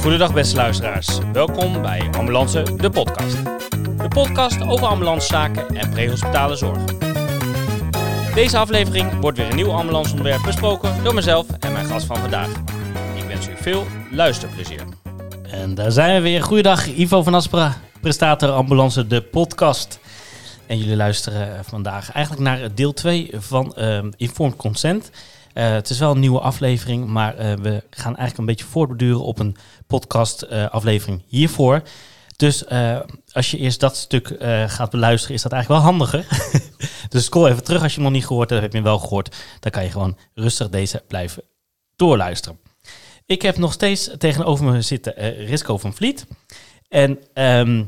Goedendag beste luisteraars. Welkom bij Ambulance, de podcast. De podcast over ambulancezaken en prehospitale zorg. Deze aflevering wordt weer een nieuw ambulanceonderwerp besproken door mezelf en mijn gast van vandaag. Ik wens u veel luisterplezier. En daar zijn we weer. Goedendag, Ivo van Aspera, presentator Ambulance, de podcast. En jullie luisteren vandaag eigenlijk naar deel 2 van ehm Informed Consent. Eh, het is wel een nieuwe aflevering, maar eh, we gaan eigenlijk een beetje voortborduren op een podcast eh, hiervoor. Dus als je eerst dat stuk gaat beluisteren, is dat eigenlijk wel handiger. dus scroll even terug als je hem nog niet gehoord hebt. Heb je wel gehoord, dan kan je gewoon rustig deze blijven doorluisteren. Ik heb nog steeds tegenover me zitten Risco van Vliet. En ehm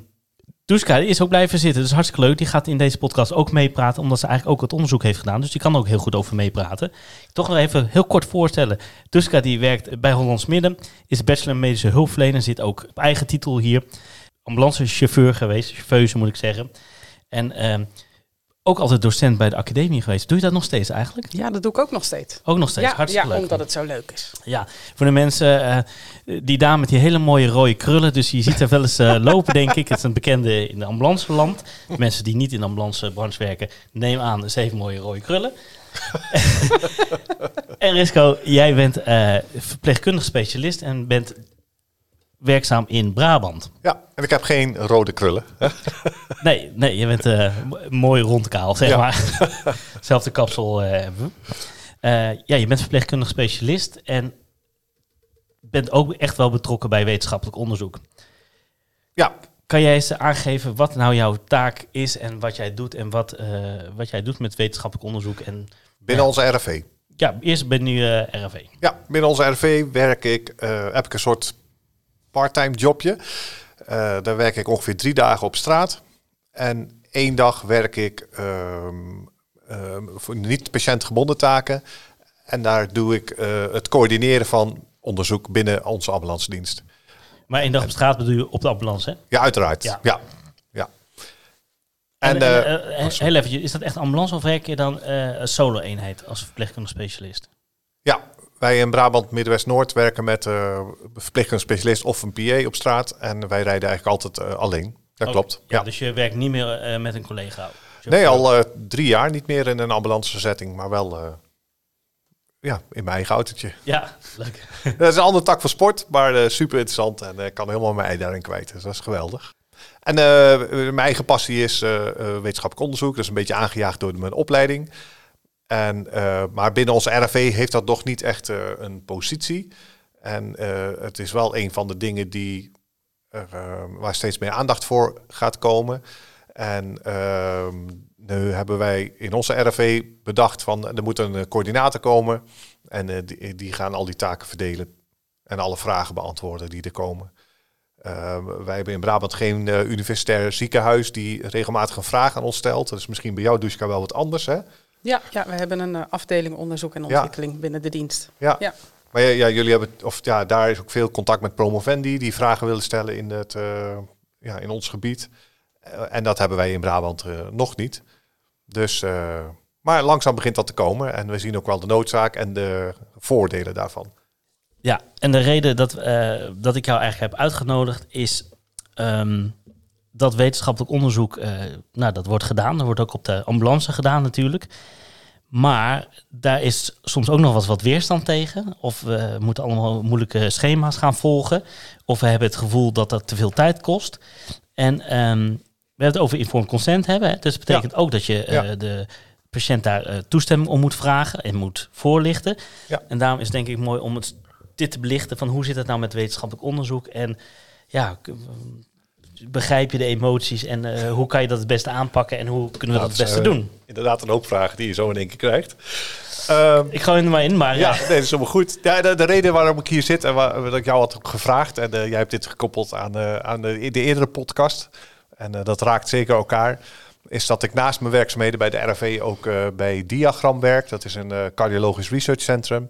Duska is ook blijven zitten. Dus hartstikke leuk. Die gaat in deze podcast ook meepraten, omdat ze eigenlijk ook het onderzoek heeft gedaan. Dus die kan ook heel goed over meepraten. Toch nog even heel kort voorstellen. Duska die werkt bij Hollands Midden, is bachelor medische hulpverlener, zit ook op eigen titel hier. Ambulancechauffeur geweest, chauffeuse moet ik zeggen. En ehm, ook altijd docent bij de academie geweest. Doe je dat nog steeds eigenlijk? Ja, dat doe ik ook nog steeds. Ook nog steeds, Ja, hartstikke ja leuk. omdat het zo leuk is. Ja, voor de mensen, eh, die dame met die hele mooie rode krullen, dus je ziet haar wel eens eh, lopen, denk ik. Het is een bekende in de ambulanceland. Mensen die niet in de ambulancebranche werken, neem aan, ze heeft mooie rode krullen. en Risco, jij bent eh, verpleegkundig specialist en bent werkzaam in Brabant. Ja, en ik heb geen rode krullen. Nee, nee, je bent eh, mooi rondkaal, zeg Ja. maar. Zelfde kapsel eh, hebben we. Eh, ja, je bent verpleegkundig specialist en bent ook echt wel betrokken bij wetenschappelijk onderzoek. Ja, Kan jij eens aangeven wat nou jouw taak is en wat jij doet en wat, wat jij doet met wetenschappelijk onderzoek? En binnen onze RV. ja, eerst ben nu eh RV. Ja, binnen onze RV werk ik, heb ik een soort parttime jobje. Eh, daar werk ik ongeveer drie dagen op straat. En één dag werk ik ehm, ehm, voor niet patiëntgebonden taken. En daar doe ik eh, het coördineren van onderzoek binnen onze ambulance dienst. Maar één dag op straat bedoel je op de ambulance, hè? Ja, uiteraard. Ja. Ja. ja. En, En, en, eh, heel even, is dat echt ambulance of werk je dan een solo-eenheid als verpleegkundig specialist? Ja, wij in Brabant Midwest-Noord werken met eh verpleegkundig specialist of een PA op straat. En wij rijden eigenlijk altijd eh, alleen. Dat Oh, klopt. Ja, Ja. dus je werkt niet meer eh, met een collega? Nee, al drie jaar niet meer in een ambulance setting, maar wel ja, in mijn eigen autootje. Ja, leuk. dat is een andere tak van sport, maar super interessant en ik kan helemaal mijn ei daarin kwijt. Dus dat is geweldig. En mijn eigen passie is wetenschappelijk onderzoek. Dat is een beetje aangejaagd door mijn opleiding. En, eh, maar binnen onze RFV heeft dat nog niet echt eh, een positie. En eh, het is wel een van de dingen die, waar steeds meer aandacht voor gaat komen. En ehm, nu hebben wij in onze RFV bedacht van er moet een coördinator komen. En die, die gaan al die taken verdelen en alle vragen beantwoorden die er komen. Ehm, wij hebben in Brabant geen universitair ziekenhuis die regelmatig een vraag aan ons stelt. Dat is misschien bij jou, Duska, wel wat anders, hè? Ja, ja we hebben een eh, afdeling onderzoek en Ja. ontwikkeling binnen de dienst. Ja. Ja. Maar ja, ja, jullie hebben, of ja, daar is ook veel contact met promovendi die vragen willen stellen in, het, eh, ja, in ons gebied. Eh, en dat hebben wij in Brabant eh, nog niet. Dus, eh, maar langzaam begint dat te komen. En we zien ook wel de noodzaak en de voordelen daarvan. Ja, en de reden dat, eh, dat ik jou eigenlijk heb uitgenodigd is ehm, dat wetenschappelijk onderzoek, eh, nou dat wordt gedaan. Dat wordt ook op de ambulance gedaan natuurlijk. Maar daar is soms ook nog wat, wat weerstand tegen. Of we moeten allemaal moeilijke schema's gaan volgen. Of we hebben het gevoel dat dat te veel tijd kost. En ehm, we hebben het over informed consent hebben. Hè? Dus dat betekent ook dat je eh, Ja. de patiënt daar eh, toestemming om moet vragen en moet voorlichten. Ja. En daarom is het denk ik mooi om het, dit te belichten van hoe zit het nou met wetenschappelijk onderzoek. En ja, begrijp je de emoties en eh, hoe kan je dat het beste aanpakken en hoe kunnen we Nou, dat het beste eh, doen? Inderdaad, een hoop vragen die je zo in één keer krijgt. Ehm, Ik gooi hem er maar in, maar Ja, ja. nee, dat is helemaal goed. Ja, de, de reden waarom ik hier zit en waar, dat ik jou had gevraagd, en eh, jij hebt dit gekoppeld aan, eh, aan de, de eerdere podcast, en eh, dat raakt zeker elkaar, is dat ik naast mijn werkzaamheden bij de RFV ook eh, bij Diagram werk. Dat is een eh, cardiologisch research centrum.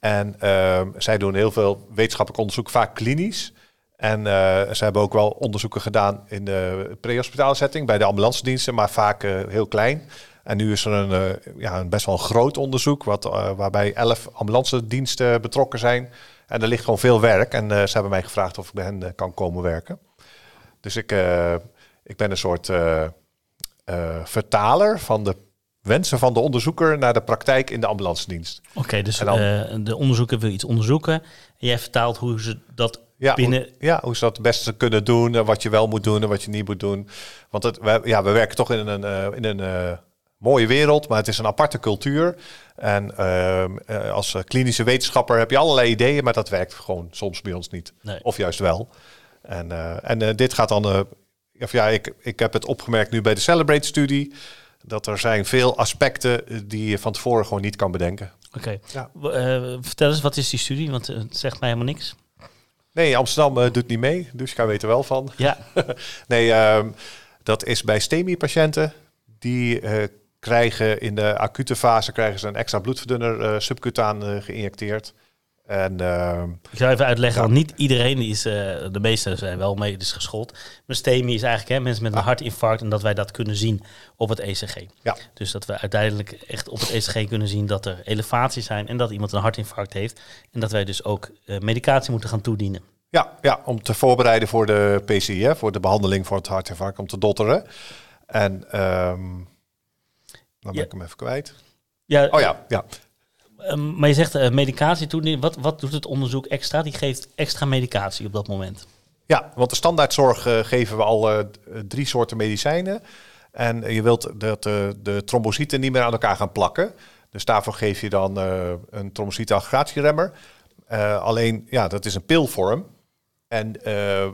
En ehm, zij doen heel veel wetenschappelijk onderzoek, vaak klinisch. En eh, ze hebben ook wel onderzoeken gedaan in de prehospitale setting bij de ambulance diensten, maar vaak eh, heel klein. En nu is er een, eh, ja, een best wel een groot onderzoek wat, waarbij elf ambulance diensten betrokken zijn. En er ligt gewoon veel werk. En ze hebben mij gevraagd of ik bij hen kan komen werken. Dus ik, ik ben een soort vertaler van de wensen van de onderzoeker naar de praktijk in de ambulance dienst. Oké, dus dan- de onderzoeker wil iets onderzoeken. En jij vertaalt hoe ze dat Ja, binnen... hoe, ja, hoe ze dat het beste kunnen doen, eh, wat je wel moet doen en wat je niet moet doen. Want het, we, ja, we werken toch in een, eh, in een eh, mooie wereld, maar het is een aparte cultuur. En ehm, eh, als klinische wetenschapper heb je allerlei ideeën, maar dat werkt gewoon soms bij ons niet. Nee. Of juist wel. En, en dit gaat dan, of ja, ik, ik heb het opgemerkt nu bij de Celebrate-studie, dat er zijn veel aspecten die je van tevoren gewoon niet kan bedenken. Oké. Ja. Vertel eens, wat is die studie? Want het zegt mij helemaal niks. Nee, Amsterdam eh, doet niet mee, dus ik weet er wel van. Ja, Nee, ehm, dat is bij STEMI-patiënten. Die eh, krijgen in de acute fase krijgen ze een extra bloedverdunner eh subcutaan geïnjecteerd. En ehm, ik zou even uitleggen, Ja. want niet iedereen die is, eh, de meeste zijn wel medisch geschoold. Maar STEMI is eigenlijk hè, mensen met een hartinfarct en dat wij dat kunnen zien op het ECG. ja, Dus dat we uiteindelijk echt op het ECG kunnen zien dat er elevaties zijn en dat iemand een hartinfarct heeft. En dat wij dus ook eh, medicatie moeten gaan toedienen. ja, ja, om te voorbereiden voor de PCI, hè, voor de behandeling voor het hartinfarct, om te dotteren. En ehm, dan ben Ja. ik hem even kwijt. Ja, Oh ja, ja. Ehm, maar je zegt eh, medicatie toedienen. Wat, wat doet het onderzoek extra? Die geeft extra medicatie op dat moment. Ja, want de standaardzorg eh, geven we al eh, drie soorten medicijnen. En je wilt dat de trombocyten niet meer aan elkaar gaan plakken. Dus daarvoor geef je dan een trombocyteaggregatieremmer. Alleen, ja, dat is een pilvorm. En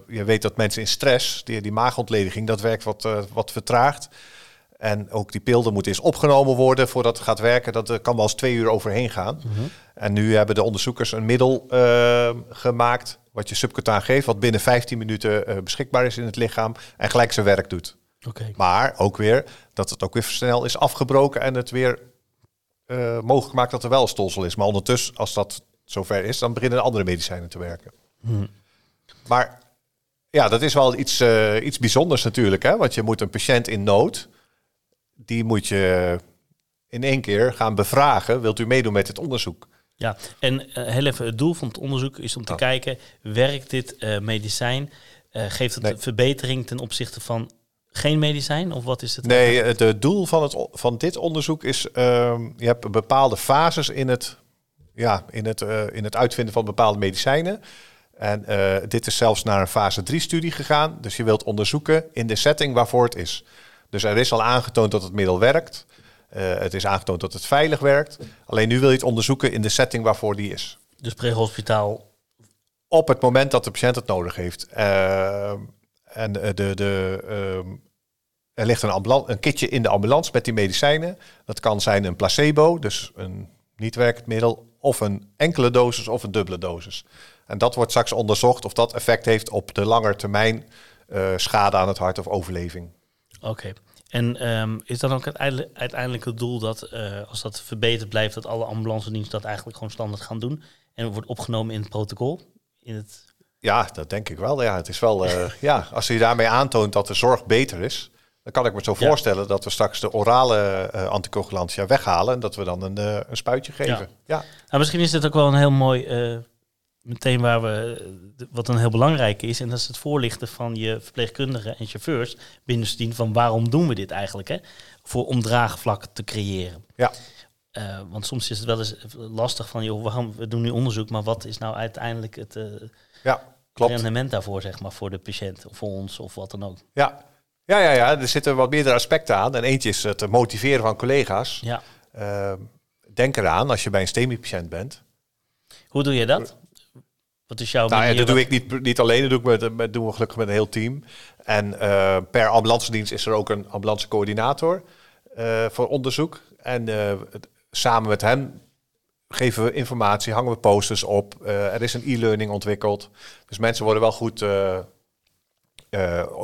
je weet dat mensen in stress, die, die maagontlediging, dat werkt wat, wat vertraagd. En ook die pil, moet eens opgenomen worden voordat het gaat werken. Dat eh, kan wel eens twee uur overheen gaan. En nu hebben de onderzoekers een middel eh, gemaakt, wat je subcutaan geeft, wat binnen 15 minuten eh, beschikbaar is in het lichaam en gelijk zijn werk doet. Oké. Maar ook weer dat het ook weer snel is afgebroken en het weer eh, mogelijk maakt dat er wel een stolsel is. Maar ondertussen, als dat zover is, dan beginnen andere medicijnen te werken. Maar ja, dat is wel iets, iets bijzonders natuurlijk. Hè? Want je moet een patiënt in nood, die moet je in één keer gaan bevragen. Wilt u meedoen met het onderzoek? Ja, en eh, heel even, het doel van het onderzoek is om te Oh. kijken, werkt dit eh, medicijn? Eh, geeft het Nee. een verbetering ten opzichte van geen medicijn? Of wat is het? Nee, het doel van, het, van dit onderzoek is, ehm, je hebt bepaalde fases in het, ja, in, het, in het uitvinden van bepaalde medicijnen. En dit is zelfs naar een fase 3 studie gegaan. Dus je wilt onderzoeken in de setting waarvoor het is. Dus er is al aangetoond dat het middel werkt. Eh, het is aangetoond dat het veilig werkt. Alleen nu wil je het onderzoeken in de setting waarvoor die is. Dus prehospitaal. Op het moment dat de patiënt het nodig heeft. Ehm, en eh, de, de, ehm, er ligt een, een kitje in de ambulance met die medicijnen. Dat kan zijn een placebo, dus een niet werkend middel, of een enkele dosis of een dubbele dosis. En dat wordt straks onderzocht of dat effect heeft op de lange termijn eh, schade aan het hart of overleving. Oké. En ehm, is dan ook uiteindelijk, het doel dat eh, als dat verbeterd blijft, dat alle ambulance diensten dat eigenlijk gewoon standaard gaan doen? En wordt opgenomen in het protocol? In het... Ja, dat denk ik wel. Ja, het is wel, eh, ja, als je daarmee aantoont dat de zorg beter is, dan kan ik me zo Ja. voorstellen dat we straks de orale uh, anticoagulantia weghalen en dat we dan een, uh, een spuitje geven. Ja. ja. Nou, misschien is dit ook wel een heel mooi, meteen waar we, wat een heel belangrijk is, en dat is het voorlichten van je verpleegkundigen en chauffeurs binnen van waarom doen we dit eigenlijk, hè? Voor om draagvlak te creëren. Ja. Uh, want soms is het wel eens lastig van, joh, waarom, we doen nu onderzoek, maar wat is nou uiteindelijk het uh, ja, klopt. rendement daarvoor, zeg maar, voor de patiënt of voor ons of wat dan ook? Ja. Ja, ja, ja, er zitten wat meerdere aspecten aan. En eentje is het motiveren van collega's. Ja. Uh, denk eraan als je bij een STEMI-patiënt bent. Hoe doe je dat? Wat is jouw nou, manier? dat doe ik niet, niet alleen, dat doe ik met, met, doen we gelukkig met een heel team. En uh, per ambulancedienst is er ook een ambulancecoördinator uh, voor onderzoek. En uh, samen met hen geven we informatie, hangen we posters op. Er is een e-learning ontwikkeld. Dus mensen worden wel goed,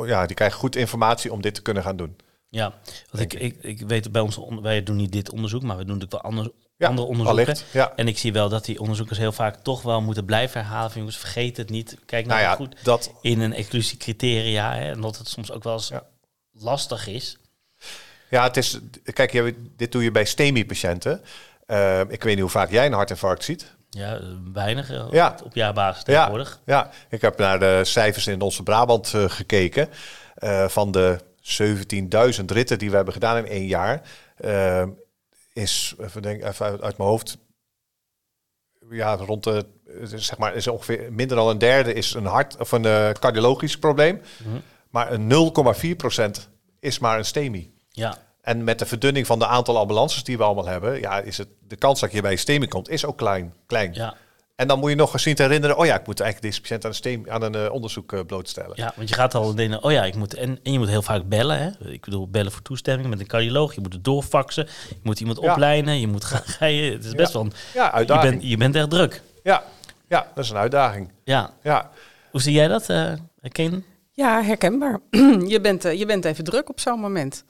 ja, die krijgen goed informatie om dit te kunnen gaan doen. Ja, want ik, ik, ik weet bij ons, wij doen niet dit onderzoek, maar we doen natuurlijk wel ander Ja, andere onderzoeken. allicht, ja. En ik zie wel dat die onderzoekers heel vaak toch wel moeten blijven herhalen. Van, jongens, vergeet het niet. Kijk nou, Nou ja, goed dat, in een exclusiecriteria. Hè, en dat het soms ook wel eens Ja. lastig is. ja, het is, kijk, dit doe je bij STEMI-patiënten. Eh, ik weet niet hoe vaak jij een hartinfarct ziet. Ja, weinig eh, Ja. op jaarbasis Ja, tegenwoordig. ja, ik heb naar de cijfers in onze Brabant eh, gekeken. Van de 17.000 ritten die we hebben gedaan in één jaar, is, even, denk, even uit, uit mijn hoofd, ja, rond de, zeg maar, is ongeveer minder dan een derde is een hart of een eh, cardiologisch probleem. Mhm. Maar een 0,4% is maar een STEMI. Ja, En met de verdunning van de aantal ambulances die we allemaal hebben, ja, is het de kans dat je bij een STEMI komt, is ook klein. klein. ja, En dan moet je nog eens zien te herinneren, oh ja, ik moet eigenlijk deze patiënt aan een, aan een eh, onderzoek eh, blootstellen. ja, want je gaat al denken, oh ja, ik moet, en, en je moet heel vaak bellen. Hè? Ik bedoel, bellen voor toestemming met een cardioloog. Je moet het doorfaxen. Je moet iemand Ja. oplijnen. Je moet gaan. ga je- Het is best wel een, Ja, je, uitdaging. bent, je bent echt druk. Ja, ja, dat is een uitdaging. Ja. Ja, Hoe zie jij dat, eh Ken? Ja, herkenbaar. je, bent, je bent even druk op zo'n moment.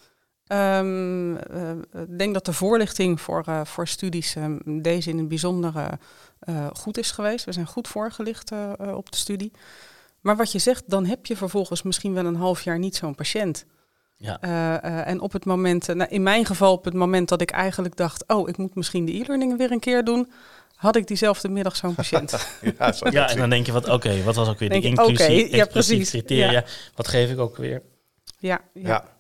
Ehm, eh, Ik denk dat de voorlichting voor, eh, voor studies eh, deze in het bijzonder eh, eh, goed is geweest. We zijn goed voorgelicht eh, eh, op de studie. Maar wat je zegt, dan heb je vervolgens misschien wel een half jaar niet zo'n patiënt. Ja. Eh, eh, en op het moment, eh, nou, in mijn geval op het moment dat ik eigenlijk dacht, oh, ik moet misschien de e-learning weer een keer doen, had ik diezelfde middag zo'n patiënt. ja, zo Ja, en dan denk je wat, oké, wat was ook weer de Denk je, inclusie, oké, ja, precies, criteria? ja. Wat geef ik ook weer? ja, ja.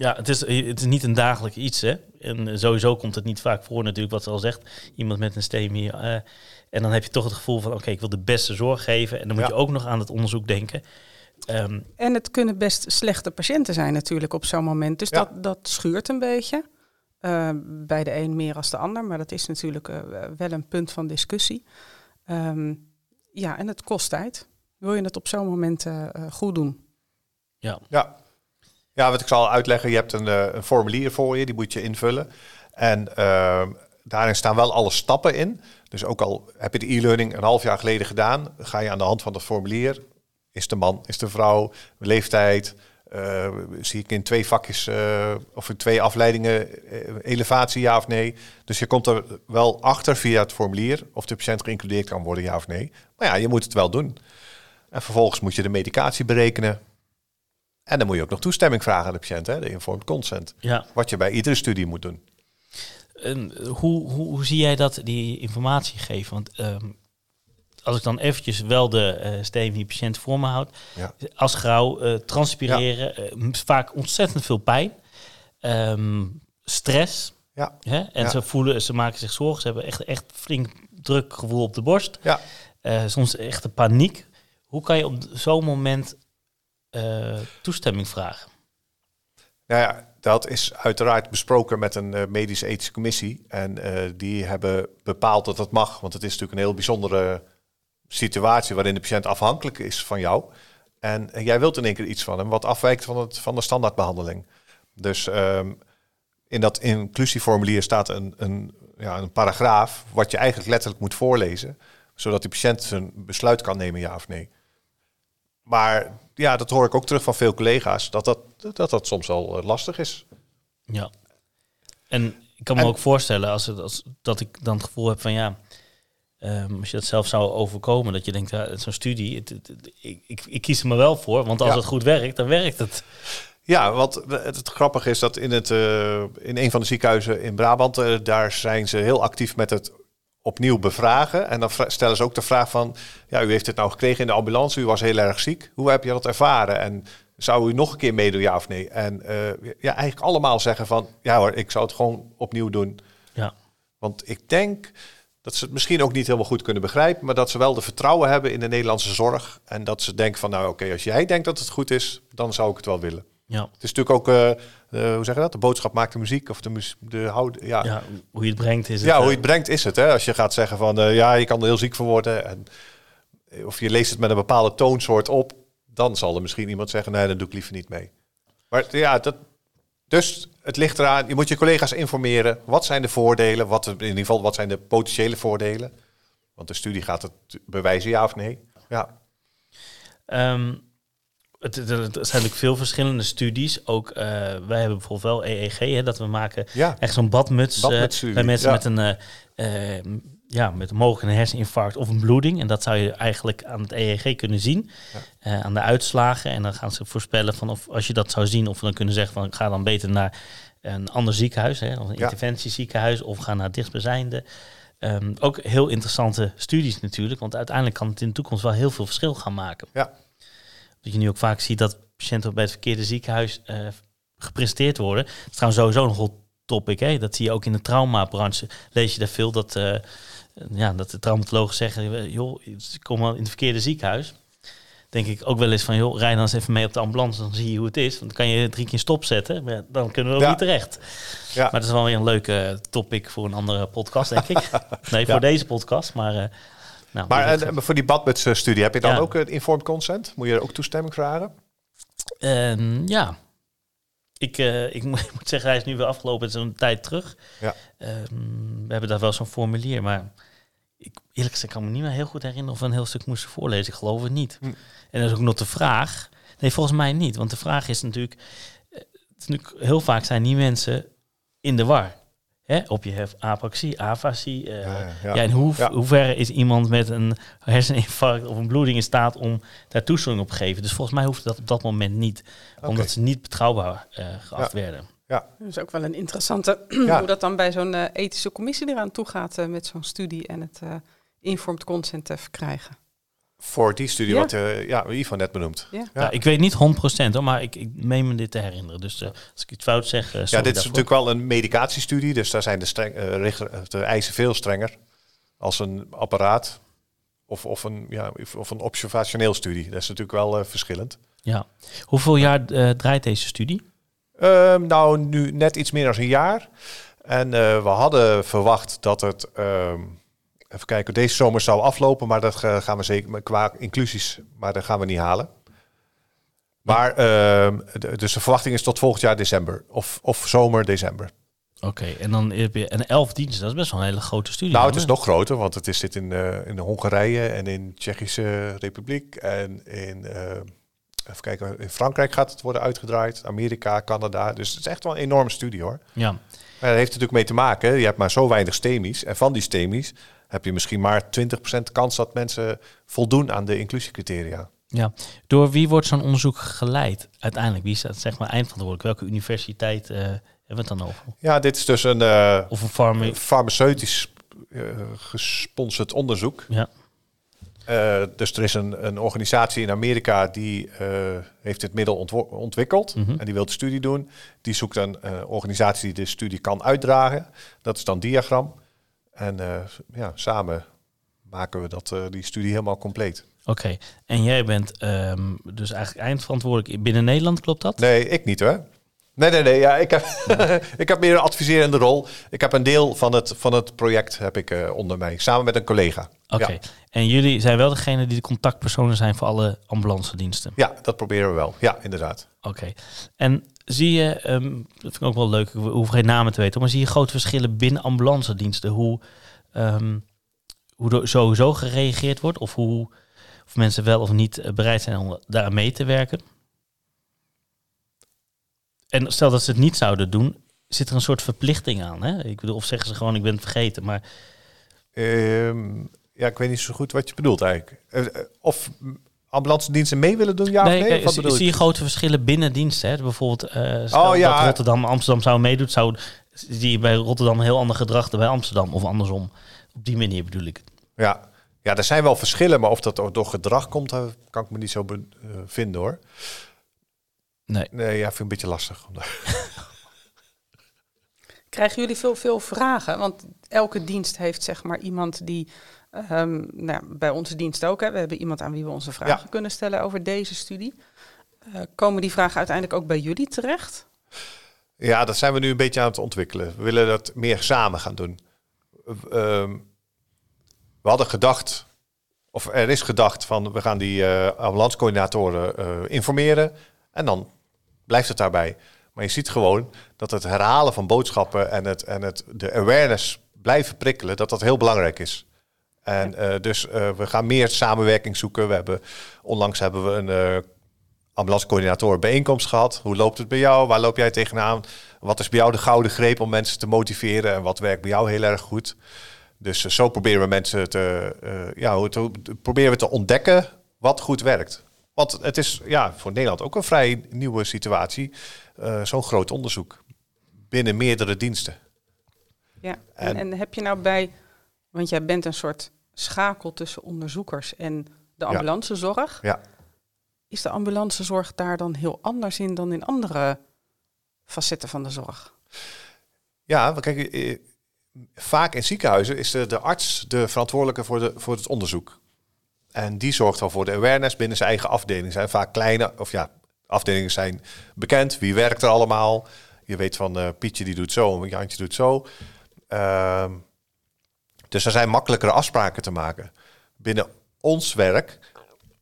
Ja. Het is, het is niet een dagelijks iets, hè. En eh, sowieso komt het niet vaak voor natuurlijk, wat ze al zegt. Iemand met een STEMI. eh en dan heb je toch het gevoel van, oké, ik wil de beste zorg geven. En dan moet Ja. je ook nog aan het onderzoek denken. Ehm, En het kunnen best slechte patiënten zijn natuurlijk op zo'n moment. Dus Ja. dat, dat schuurt een beetje. Eh, bij de een meer als de ander. Maar dat is natuurlijk wel een punt van discussie. Ehm, ja, en het kost tijd. Wil je het op zo'n moment goed doen? Ja. ja, wat ik zal uitleggen, je hebt een, eh, een formulier voor je, die moet je invullen. En ehm, daarin staan wel alle stappen in. Dus ook al heb je de e-learning een half jaar geleden gedaan, ga je aan de hand van dat formulier, is de man, is de vrouw, leeftijd, eh, zie ik in twee vakjes eh, of in twee afleidingen elevatie, ja of nee. Dus je komt er wel achter via het formulier of de patiënt geïncludeerd kan worden, ja of nee. Maar ja, je moet het wel doen. En vervolgens moet je de medicatie berekenen. En dan moet je ook nog toestemming vragen aan de patiënt, hè, de informed consent. ja. Wat je bij iedere studie moet doen. En hoe, hoe, hoe zie jij dat, die informatie geven? Want ehm, als ik dan eventjes wel de eh STEMI-patiënt voor me houd. Ja. Als grauw, eh, transpireren, eh, vaak ontzettend veel pijn. Ehm, stress. Ja. Hè? En Ja. ze voelen, ze maken zich zorgen. Ze hebben echt, echt flink druk gevoel op de borst. Ja. Soms echt een paniek. Hoe kan je op zo'n moment eh, toestemming vragen? Nou ja, dat is uiteraard besproken met een eh, medische ethische commissie. En eh, die hebben bepaald dat dat mag. Want het is natuurlijk een heel bijzondere situatie waarin de patiënt afhankelijk is van jou. En, en jij wilt in één keer iets van hem wat afwijkt van, het, van de standaardbehandeling. Dus ehm, in dat inclusieformulier staat een, een, ja, een paragraaf wat je eigenlijk letterlijk moet voorlezen. Zodat de patiënt zijn besluit kan nemen, ja of nee. Maar ja, dat hoor ik ook terug van veel collega's, dat dat, dat, dat soms wel eh, lastig is. Ja. En ik kan me En- ook voorstellen als het, als, dat ik dan het gevoel heb van ja, ehm, als je dat zelf zou overkomen, dat je denkt, ja, zo'n studie, het, ik, ik, ik kies er maar wel voor, want als Ja. het goed werkt, dan werkt het. Ja, want het, het grappige is dat in, het, eh, in een van de ziekenhuizen in Brabant, eh, daar zijn ze heel actief met het opnieuw bevragen. En dan stellen ze ook de vraag van, ja, u heeft het nou gekregen in de ambulance, u was heel erg ziek. Hoe heb je dat ervaren? En zou u nog een keer meedoen, ja of nee? En eh, ja, eigenlijk allemaal zeggen van, ja hoor, ik zou het gewoon opnieuw doen. Ja. Want ik denk dat ze het misschien ook niet helemaal goed kunnen begrijpen, maar dat ze wel de vertrouwen hebben in de Nederlandse zorg. En dat ze denken van, nou oké, als jij denkt dat het goed is, dan zou ik het wel willen. Ja. Het is natuurlijk ook, eh, eh, hoe zeg je dat? De boodschap maakt de muziek of de, mus- de houd. Ja, ja. ja, hoe je het brengt is het. hoe je eh, het brengt is het. Hè? Als je gaat zeggen van, eh, ja, je kan er heel ziek van worden. En, of je leest het met een bepaalde toonsoort op, dan zal er misschien iemand zeggen, nee, dat doe ik liever niet mee. Maar ja, dat, dus het ligt eraan. Je moet je collega's informeren. Wat zijn de voordelen? Wat, in ieder geval, wat zijn de potentiële voordelen? Want de studie gaat het bewijzen, ja of nee. Ja, ehm, Het, het, het zijn natuurlijk veel verschillende studies. Ook eh, wij hebben bijvoorbeeld wel EEG, hè, dat we maken Ja, echt zo'n badmuts eh, bij mensen ja. met een eh, ja, met mogelijk een herseninfarct of een bloeding. En dat zou je eigenlijk aan het EEG kunnen zien, aan de uitslagen. En dan gaan ze voorspellen van of als je dat zou zien, of we dan kunnen zeggen van ga dan beter naar een ander ziekenhuis, hè, of een interventieziekenhuis, of ga naar het dichtstbijzijnde. Ehm, ook heel interessante studies natuurlijk, want uiteindelijk kan het in de toekomst wel heel veel verschil gaan maken. Ja. Dat je nu ook vaak ziet dat patiënten bij het verkeerde ziekenhuis eh, gepresenteerd worden. Dat is trouwens sowieso een hot topic. Hè? Dat zie je ook in de traumabranche. Lees je daar veel dat, eh, ja, dat de traumatologen zeggen... eh, joh, kom maar in het verkeerde ziekenhuis. Denk ik ook wel eens van, joh, rij dan eens even mee op de ambulance... dan zie je hoe het is. Want dan kan je drie keer stopzetten. Maar dan kunnen we ook Ja. niet terecht. ja. Maar dat is wel weer een leuke topic voor een andere podcast, denk ik. Nee, Ja. voor deze podcast. Maar, eh, nou, Maar en, en voor die badmuts-studie, heb je dan Ja. ook een informed consent? Moet je er ook toestemming vragen? Ehm, ja. Ik, eh, ik, moet, zeggen, hij is nu weer afgelopen. Het is een tijd terug. Ja. Ehm, we hebben daar wel zo'n formulier. Maar ik, eerlijk gezegd kan me niet meer heel goed herinneren... of we een heel stuk moesten voorlezen. Ik geloof het niet. Hm. En dat is ook nog de vraag... Nee, volgens mij niet. Want de vraag is natuurlijk... eh, Het is natuurlijk heel vaak zijn die mensen in de war. Hè? Op je hebt apraxie, afasie. eh, Ja, ja, ja. in hoe, Ja. hoeverre is iemand met een herseninfarct of een bloeding in staat om daar toestemming op te geven? Dus volgens mij hoeft dat op dat moment niet, omdat ze niet betrouwbaar eh geacht werden. Dat is ook wel een interessante Ja. hoe dat dan bij zo'n eh, ethische commissie eraan toe gaat met zo'n studie en het eh informed consent te verkrijgen. Voor die studie Ja. wat eh ja, Ivan net benoemd. Ja. Ja. Ja. ik weet niet 100% hoor, maar ik, ik meen me dit te herinneren. Dus eh, als ik iets fout zeg, eh, Ja, dit is natuurlijk wel een medicatiestudie, dus daar zijn de, streng, eh, de eisen veel strenger als een apparaat of, of, een, ja, of een observationeel studie. Dat is natuurlijk wel verschillend. Ja. Hoeveel jaar eh, draait deze studie? Ehm, nou, nu net iets meer dan een jaar. En eh, we hadden verwacht dat het, ehm, even kijken, deze zomer zou aflopen, maar dat ga- gaan we zeker qua inclusies, maar dat gaan we niet halen. Maar ehm, de- dus de verwachting is tot volgend jaar december of, of zomer december. Oké, en dan heb je een elf diensten. Dat is best wel een hele grote studie. Nou, het is hè? nog groter, want het is zit in, eh, in Hongarije en in Tsjechische Republiek en in, eh, even kijken, in Frankrijk gaat het worden uitgedraaid, Amerika, Canada. Dus het is echt wel een enorme studie hoor. Ja. Maar dat heeft natuurlijk mee te maken, je hebt maar zo weinig stemies. En van die stemies heb je misschien maar 20% kans dat mensen voldoen aan de inclusiecriteria. ja. Door wie wordt zo'n onderzoek geleid uiteindelijk? Wie is dat zeg maar eindverantwoordelijk? Welke universiteit eh, hebben we het dan over? Ja, dit is dus een eh, Of een farmaceutisch eh, gesponsord onderzoek. Ja. Dus er is een, een organisatie in Amerika die heeft dit middel ontwikkeld Mhm. en die wil de studie doen. Die zoekt een organisatie die de studie kan uitdragen. Dat is dan Diagram. En eh, ja, samen maken we dat, eh, die studie helemaal compleet. Oké, en jij bent ehm, dus eigenlijk eindverantwoordelijk binnen Nederland, klopt dat? Nee, ik niet hoor. Nee, nee, nee. Ja, ik, heb, ik heb meer een adviserende rol. Ik heb een deel van het, van het project heb ik, eh, onder mij, samen met een collega. Oké, Ja. en jullie zijn wel degene die de contactpersonen zijn voor alle ambulance diensten? Ja, dat proberen we wel. Ja, inderdaad. Oké, en zie je, ehm, dat vind ik ook wel leuk, we hoeven geen namen te weten, maar zie je grote verschillen binnen ambulance diensten? Hoe, ehm, hoe sowieso gereageerd wordt of hoe of mensen wel of niet eh, bereid zijn om daar mee te werken? En stel dat ze het niet zouden doen, zit er een soort verplichting aan? Hè? Ik bedoel, of zeggen ze gewoon, ik ben het vergeten, maar Ehm, ja, ik weet niet zo goed wat je bedoelt eigenlijk. Eh, eh, of ambulance diensten mee willen doen, ja nee, of nee? kijk, Wat zie, je? grote verschillen binnen diensten? Hè? Bijvoorbeeld, eh stel Oh, ja. dat Rotterdam Amsterdam zou meedoen, zou, zie je bij Rotterdam een heel ander gedrag dan bij Amsterdam of andersom. Op die manier bedoel ik. Ja. ja, er zijn wel verschillen, maar of dat ook door gedrag komt, eh, kan ik me niet zo eh, vinden hoor. Nee. Nee, ja, vind ik een beetje lastig. Krijgen jullie veel, veel vragen? Want elke dienst heeft zeg maar iemand die, ehm, nou bij onze dienst ook, hè, we hebben iemand aan wie we onze vragen Ja. kunnen stellen over deze studie. Eh, komen die vragen uiteindelijk ook bij jullie terecht? Ja, dat zijn we nu een beetje aan het ontwikkelen. We willen dat meer samen gaan doen. Eh, ehm, we hadden gedacht, of er is gedacht van we gaan die eh ambulancecoördinatoren eh, informeren en dan blijft het daarbij. Maar je ziet gewoon dat het herhalen van boodschappen en, het, en het, de awareness blijven prikkelen, dat dat heel belangrijk is. En eh, dus eh, we gaan meer samenwerking zoeken. We hebben, onlangs hebben we een eh, ambulancecoördinatoren bijeenkomst gehad. Hoe loopt het bij jou? Waar loop jij tegenaan? Wat is bij jou de gouden greep om mensen te motiveren? En wat werkt bij jou heel erg goed? Dus zo proberen we mensen te, ja, te, proberen we te ontdekken wat goed werkt. Want het is ja, voor Nederland ook een vrij nieuwe situatie. Zo'n groot onderzoek binnen meerdere diensten. Ja, en, En- en heb je nou bij, want jij bent een soort schakel tussen onderzoekers en de ambulancezorg. Ja. Is de ambulancezorg daar dan heel anders in dan in andere facetten van de zorg? Ja, maar kijk, eh, vaak in ziekenhuizen is de, de arts de verantwoordelijke voor, de, voor het onderzoek. En die zorgt dan voor de awareness binnen zijn eigen afdeling. zijn vaak kleine, of ja, afdelingen zijn bekend. Wie werkt er allemaal? Je weet van eh, Pietje die doet zo, en Jantje doet zo. Ehm, dus er zijn makkelijkere afspraken te maken. Binnen ons werk,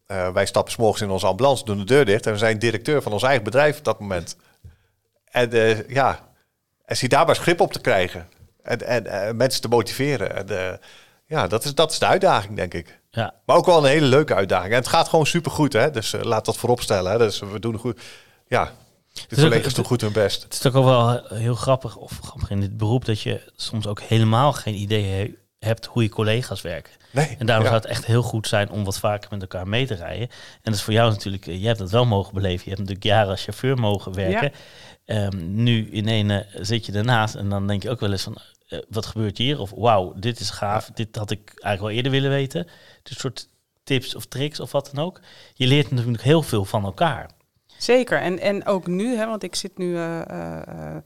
eh, wij stappen 's morgens in onze ambulance, doen de deur dicht en we zijn directeur van ons eigen bedrijf op dat moment. En eh, ja, en zie daar maar grip op te krijgen. En, en eh, mensen te motiveren. En, ja, dat is, dat is de uitdaging, denk ik. Ja, Maar ook wel een hele leuke uitdaging. En het gaat gewoon supergoed, hè. Dus laat dat voorop stellen. Hè. Dus we doen goed. Ja, de collega's doen goed hun best. Het is toch ook wel heel grappig, of grappig in dit beroep, dat je soms ook helemaal geen idee hebt hoe je collega's werken. Nee, En daarom ja. zou het echt heel goed zijn om wat vaker met elkaar mee te rijden. En dat is voor jou natuurlijk, eh, jij hebt dat wel mogen beleven. Je hebt natuurlijk jaren als chauffeur mogen werken. Ehm, nu in ene zit je ernaast en dan denk je ook wel eens van, eh, wat gebeurt hier? Of wauw, dit is gaaf, dit had ik eigenlijk wel eerder willen weten. Dus een soort tips of tricks of wat dan ook. Je leert natuurlijk heel veel van elkaar. Zeker, en, en ook nu, hè, want ik zit nu eh, eh, eh,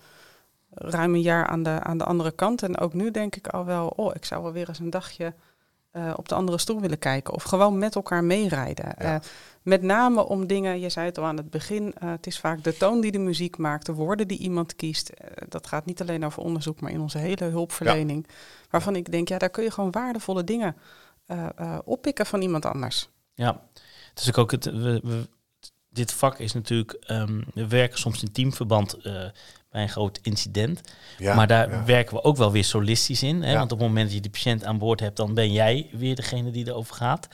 ruim een jaar aan de, aan de andere kant. En ook nu denk ik al wel, oh, ik zou wel weer eens een dagje eh, op de andere stoel willen kijken. Of gewoon met elkaar meerijden. Ja. Eh, met name om dingen, je zei het al aan het begin, eh, het is vaak de toon die de muziek maakt, de woorden die iemand kiest. Dat gaat niet alleen over onderzoek, maar in onze hele hulpverlening. Waarvan ik denk, ja, daar kun je gewoon waardevolle dingen oppikken van iemand anders. Ja, het is ook het. We, we- dit vak is natuurlijk. ehm, we werken soms in teamverband bij een groot incident. Ja, maar daar ja. werken we ook wel weer solistisch in. Hè? Ja. Want op het moment dat je de patiënt aan boord hebt, dan ben jij weer degene die erover gaat.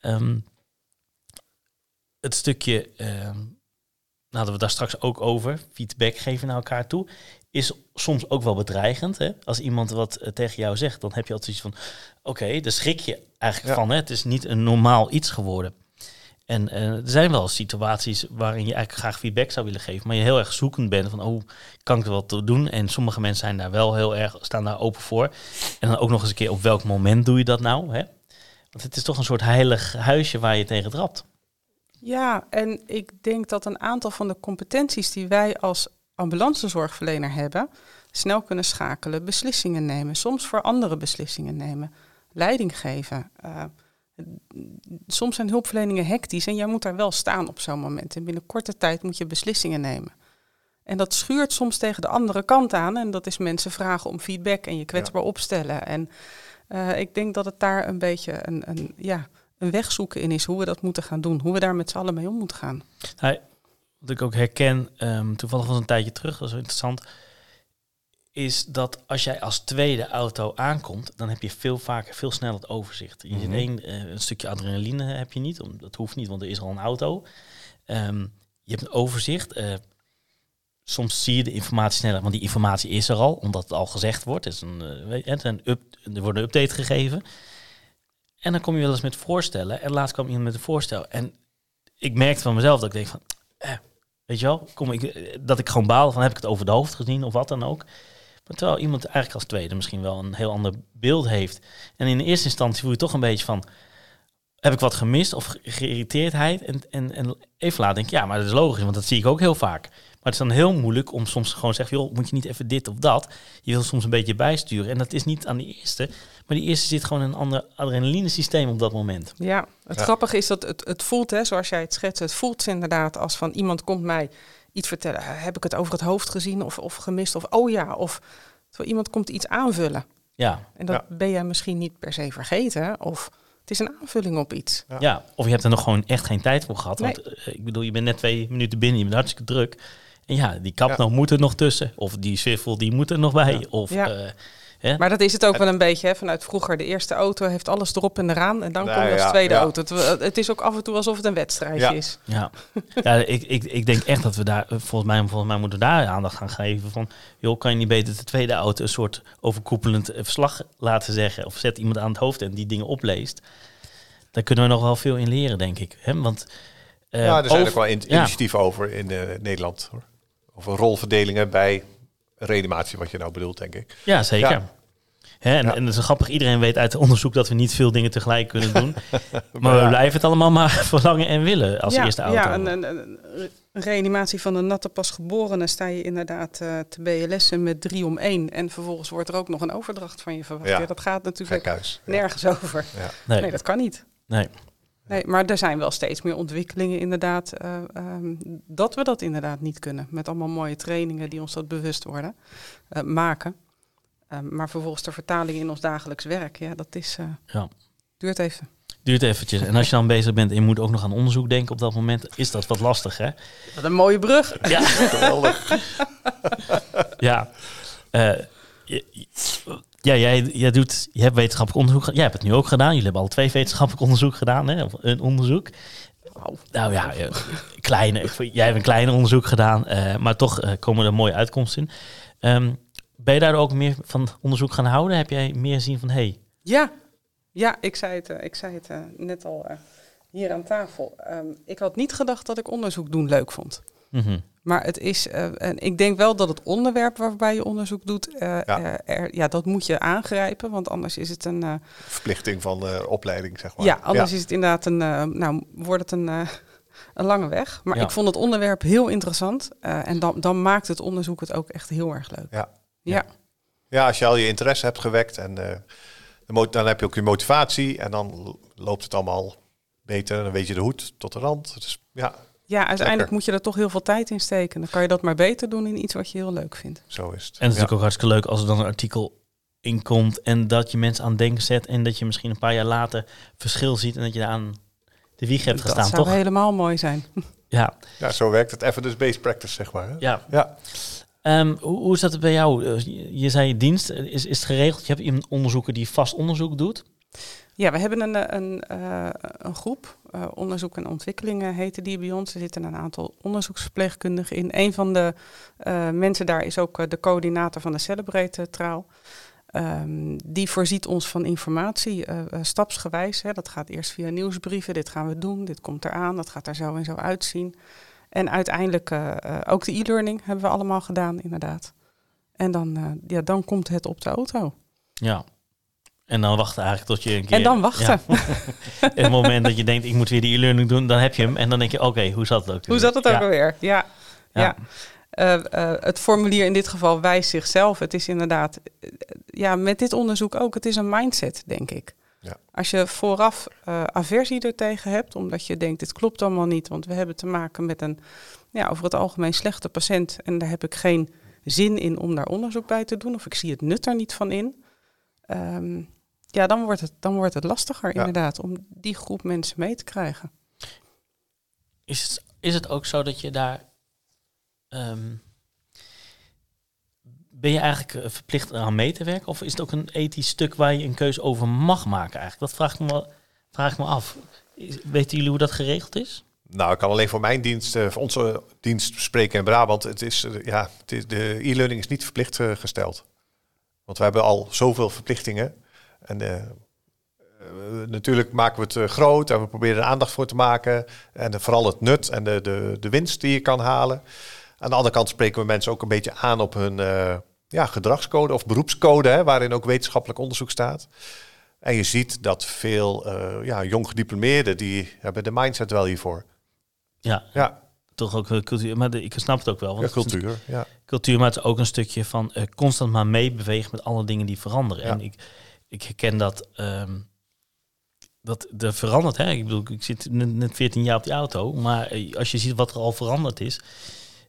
Ehm, het stukje, nou, hadden we daar straks ook over, feedback geven naar elkaar toe, is soms ook wel bedreigend. Hè? Als iemand wat eh, tegen jou zegt, dan heb je altijd zoiets van, oké, daar schrik je eigenlijk van. Hè? Het is niet een normaal iets geworden. En eh, er zijn wel situaties waarin je eigenlijk graag feedback zou willen geven, maar je heel erg zoekend bent van, oh, kan ik er wat doen? En sommige mensen zijn daar wel heel erg, staan daar open voor. En dan ook nog eens een keer, op welk moment doe je dat nou? Hè? Want het is toch een soort heilig huisje waar je tegen trapt. Ja, en ik denk dat een aantal van de competenties die wij als ambulancezorgverlener hebben, snel kunnen schakelen, beslissingen nemen, soms voor andere beslissingen nemen, leiding geven. Eh, soms zijn hulpverleningen hectisch en jij moet daar wel staan op zo'n moment. En binnen korte tijd moet je beslissingen nemen. En dat schuurt soms tegen de andere kant aan. En dat is mensen vragen om feedback en je kwetsbaar opstellen. En eh, ik denk dat het daar een beetje een, een, ja, een weg zoeken in is hoe we dat moeten gaan doen. Hoe we daar met z'n allen mee om moeten gaan. Nou, wat ik ook herken, ehm, toevallig was een tijdje terug, dat is wel interessant, is dat als jij als tweede auto aankomt, dan heb je veel vaker, veel sneller het overzicht. Je Mhm. één, eh, een stukje adrenaline heb je niet, om, dat hoeft niet, want er is al een auto. Ehm, je hebt een overzicht. eh, soms zie je de informatie sneller, want die informatie is er al, omdat het al gezegd wordt. Het is een, je, het een up, er wordt een update gegeven. En dan kom je wel eens met voorstellen. En laatst kwam iemand met een voorstel. En ik merkte van mezelf dat ik denk van, eh, weet je wel, kom ik, dat ik gewoon baal van heb ik het over de hoofd gezien of wat dan ook. Maar terwijl iemand eigenlijk als tweede misschien wel een heel ander beeld heeft. En in de eerste instantie voel je toch een beetje van, heb ik wat gemist of ge- geïrriteerdheid? En, en, en even later denk ik, ja, maar dat is logisch, want dat zie ik ook heel vaak. Maar het is dan heel moeilijk om soms gewoon te zeggen, joh, moet je niet even dit of dat? Je wil soms een beetje bijsturen. En dat is niet aan die eerste, maar die eerste zit gewoon in een ander adrenaline systeem op dat moment. Ja, het Ja. grappige is dat het, het voelt, hè, zoals jij het schetst, het voelt inderdaad als van iemand komt mij iets vertellen. Heb ik het over het hoofd gezien of, of gemist? Of oh ja, of terwijl iemand komt iets aanvullen. Ja, En dat Ja. ben jij misschien niet per se vergeten. Of het is een aanvulling op iets. Ja. Ja. of je hebt er nog gewoon echt geen tijd voor gehad. Nee. Want eh, ik bedoel, je bent net twee minuten binnen, je bent hartstikke druk. En ja, die kap Ja. nou moet er nog tussen. Of die swivel, die moet er nog bij. Ja. Of Ja. Eh, Hè? Maar dat is het ook wel een beetje hè, vanuit vroeger. De eerste auto heeft alles erop en eraan. En dan Nou kom je als ja, tweede ja. auto. Het, het is ook af en toe alsof het een wedstrijdje Ja. is. Ja, ja ik, ik, ik denk echt dat we daar, eh, volgens mij, volgens mij moeten we daar aandacht gaan geven. Van, joh, kan je niet beter de tweede auto een soort overkoepelend eh, verslag laten zeggen? Of zet iemand aan het hoofd en die dingen opleest. Daar kunnen we nog wel veel in leren, denk ik. Hè? Want, eh, ja, er zijn over- ook wel in- ja. initiatieven over in eh, Nederland. Hoor. Over rolverdelingen bij reanimatie, wat je nou bedoelt, denk ik. Ja, zeker. Ja. Hè, en, Ja. en dat is grappig, iedereen weet uit onderzoek dat we niet veel dingen tegelijk kunnen doen. maar we ja. blijven het allemaal maar verlangen en willen als ja, eerste auto. Ja, een, een, reanimatie van een natte pasgeborene sta je inderdaad eh, te BLS'en met drie om één. En vervolgens wordt er ook nog een overdracht van je verwacht. Ja. Ja, dat gaat natuurlijk Gekhuis. Ja. nergens over. nee, Nee, dat kan niet. nee. Nee, maar er zijn wel steeds meer ontwikkelingen inderdaad, eh, ehm, dat we dat inderdaad niet kunnen. Met allemaal mooie trainingen die ons dat bewust worden, eh, maken. Ehm, maar vervolgens de vertaling in ons dagelijks werk, ja, dat is, eh, Ja. duurt even. Duurt eventjes. En als je dan bezig bent en je moet ook nog aan onderzoek denken op dat moment, is dat wat lastig, hè? Wat een mooie brug. Ja. Geweldig. Ja. Eh, je- je- ja, jij, jij doet, je hebt wetenschappelijk onderzoek gedaan. Jij hebt het nu ook gedaan. Jullie hebben al twee wetenschappelijk onderzoek gedaan, hè? Of een onderzoek. Nou ja, eh, kleine. Jij hebt een kleiner onderzoek gedaan, eh, maar toch eh, komen er mooie uitkomsten in. Ehm, ben je daar ook meer van onderzoek gaan houden? Heb jij meer zien van, hé, hey, Ja, ja ik zei het, ik zei het net al eh, hier aan tafel. Ehm, ik had niet gedacht dat ik onderzoek doen leuk vond. mhm, Maar het is, eh, en ik denk wel dat het onderwerp waarbij je onderzoek doet, eh, Ja. eh, er, ja, dat moet je aangrijpen, want anders is het een, eh, Verplichting van eh, opleiding, zeg maar. ja, anders is het inderdaad een, eh, nou, wordt het een, eh, een lange weg. Maar Ja. ik vond het onderwerp heel interessant eh, en dan, dan maakt het onderzoek het ook echt heel erg leuk. Ja. Ja, Ja, als je al je interesse hebt gewekt en eh, de dan heb je ook je motivatie en dan loopt het allemaal beter. Dan weet je de hoed tot de rand. Dus ja, ja uiteindelijk Lekker. moet je er toch heel veel tijd in steken. Dan kan je dat maar beter doen in iets wat je heel leuk vindt. zo is het. En het is ja. natuurlijk ook hartstikke leuk als er dan een artikel in komt en dat je mensen aan het denken zet en dat je misschien een paar jaar later verschil ziet en dat je daar aan de wieg hebt dat gestaan, zou toch? helemaal mooi zijn. Ja, ja, zo werkt het evidence-based practice, zeg maar. hè? ja. Ja. Ehm, hoe, hoe is dat bij jou? Eh, Je, je zei dienst, is, is het geregeld? Je hebt iemand onderzoeker die vast onderzoek doet. Ja, we hebben een, eh, een, eh, een groep, eh, onderzoek en ontwikkelingen heette die bij ons. Er zitten een aantal onderzoeksverpleegkundigen in. Een van de mensen daar is ook de coördinator van de Celebrate Traal. Ehm, die voorziet ons van informatie, stapsgewijs. Hè. Dat gaat eerst via nieuwsbrieven, dit gaan we doen, dit komt eraan, dat gaat er zo en zo uitzien. En uiteindelijk ook de e-learning hebben we allemaal gedaan, inderdaad. En dan, ja, dan komt het op de auto. Ja. En dan wachten eigenlijk tot je een keer... En dan wachten. Ja. In het moment dat je denkt, ik moet weer die e-learning doen, dan heb je hem. En dan denk je, oké, hoe zat het ook? Hoe zat het ook Ja. alweer? Ja. Ja. ja. Eh, eh, het formulier in dit geval wijst zichzelf. Het is inderdaad, eh, ja, met dit onderzoek ook, het is een mindset, denk ik. Ja. Als je vooraf eh, aversie ertegen hebt, omdat je denkt, dit klopt allemaal niet, want we hebben te maken met een, ja, over het algemeen slechte patiënt en daar heb ik geen zin in om daar onderzoek bij te doen, of ik zie het nut er niet van in. Ehm, ja, dan wordt, het, dan wordt het lastiger Ja. inderdaad om die groep mensen mee te krijgen. Is het, is het ook zo dat je daar... ehm, ben je eigenlijk eh, verplicht aan mee te werken? Of is het ook een ethisch stuk waar je een keuze over mag maken eigenlijk? Dat vraag ik me, wel, vraag ik me af. Is- Weten jullie hoe dat geregeld is? Nou, ik kan alleen voor mijn dienst, eh, voor onze dienst spreken in Brabant. Het is, eh, ja, het is, de e-learning is niet verplicht gesteld. Want we hebben al zoveel verplichtingen. En eh, eh, natuurlijk maken we het eh, groot en we proberen er aandacht voor te maken. En vooral het nut en de, de, de winst die je kan halen. Aan de andere kant spreken we mensen ook een beetje aan op hun ja, gedragscode of beroepscode, hè, waarin ook wetenschappelijk onderzoek staat. En je ziet dat veel ja, jong gediplomeerden, die hebben de mindset wel hiervoor. Ja, Ja, toch ook cultuur. Maar de- ik snap het ook wel. Want ja het is cultuur. Ja. cultuur, maar het is ook een stukje van constant maar meebewegen met alle dingen die veranderen. Ja. En ik, ik herken dat, ehm, dat er verandert. Hè? Ik bedoel, ik zit net, net 14 jaar op die auto, maar eh, als je ziet wat er al veranderd is,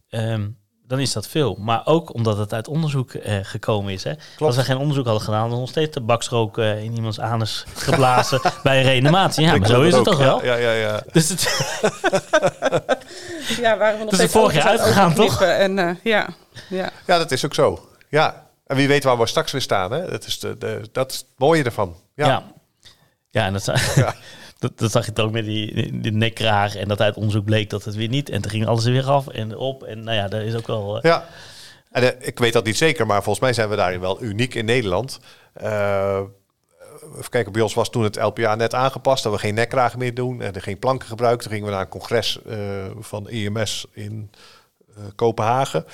ehm, dan is dat veel. Maar ook omdat het uit onderzoek eh, gekomen is. Hè? Als we geen onderzoek hadden gedaan, dan nog steeds de baksrook eh, in iemands anus geblazen bij een reanimatie. Ja, maar zo is het toch wel? Ja, ja, ja. Dus het, Ja, waren we nog er steeds vorig jaar uitgegaan, toch? En, eh, ja, ja. ja, dat is ook zo. Ja. En wie weet waar we straks weer staan. Hè? Dat, is de, de, dat is het mooie ervan. Ja, Ja. Ja, en dat, Ja. dat, dat zag je ook met die, die nekkraag. En dat uit onderzoek bleek dat het weer niet. En toen ging alles er weer af en op. En nou ja, dat is ook wel... eh, Ja. En eh, ik weet dat niet zeker, maar volgens mij zijn we daarin wel uniek in Nederland. Eh, even kijken, bij ons was toen het LPA net aangepast, dat we geen nekkragen meer doen en er geen planken gebruiken. Toen gingen we naar een congres van IMS in Kopenhagen.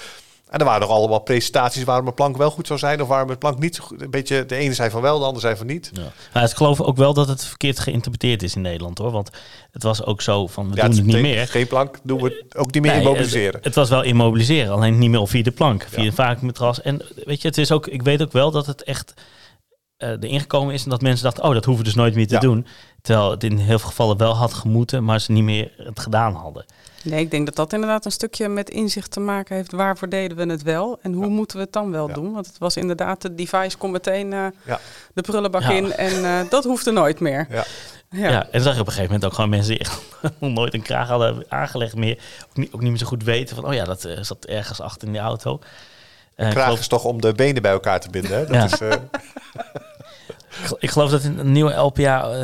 En er waren nog allemaal presentaties waarom een plank wel goed zou zijn of waarom een plank niet zo goed. Een beetje, de ene zei van wel, de andere zei van niet. Ja. Nou, ik geloof ook wel dat het verkeerd geïnterpreteerd is in Nederland hoor. Want het was ook zo van we Ja, doen het niet meer. Geen plank, doen we ook niet meer Nee, immobiliseren. Het, het was wel immobiliseren, alleen niet meer via de plank, via Ja. een vacuümmatras. En weet je, het is ook, ik weet ook wel dat het echt eh erin gekomen is en dat mensen dachten, oh, dat hoeven we dus nooit meer te Ja. doen. Terwijl het in heel veel gevallen wel had gemoeten, maar ze niet meer het gedaan hadden. Nee, ik denk dat dat inderdaad een stukje met inzicht te maken heeft. Waarvoor deden we het wel en hoe moeten we het dan wel Ja. doen? Want het was inderdaad, de device komt meteen eh, Ja. de prullenbak Ja. in en eh, dat hoefde nooit meer. Ja. Ja. Ja. en dan zag je op een gegeven moment ook gewoon mensen die nog nooit een kraag hadden aangelegd meer. Ook niet, ook niet meer zo goed weten van, oh ja, dat zat ergens achter in die auto. Ik Kraag geloof- is toch om de benen bij elkaar te binden. Hè? Dat Ja. is, eh, Ik gel- Ik geloof dat in een nieuwe LPA eh,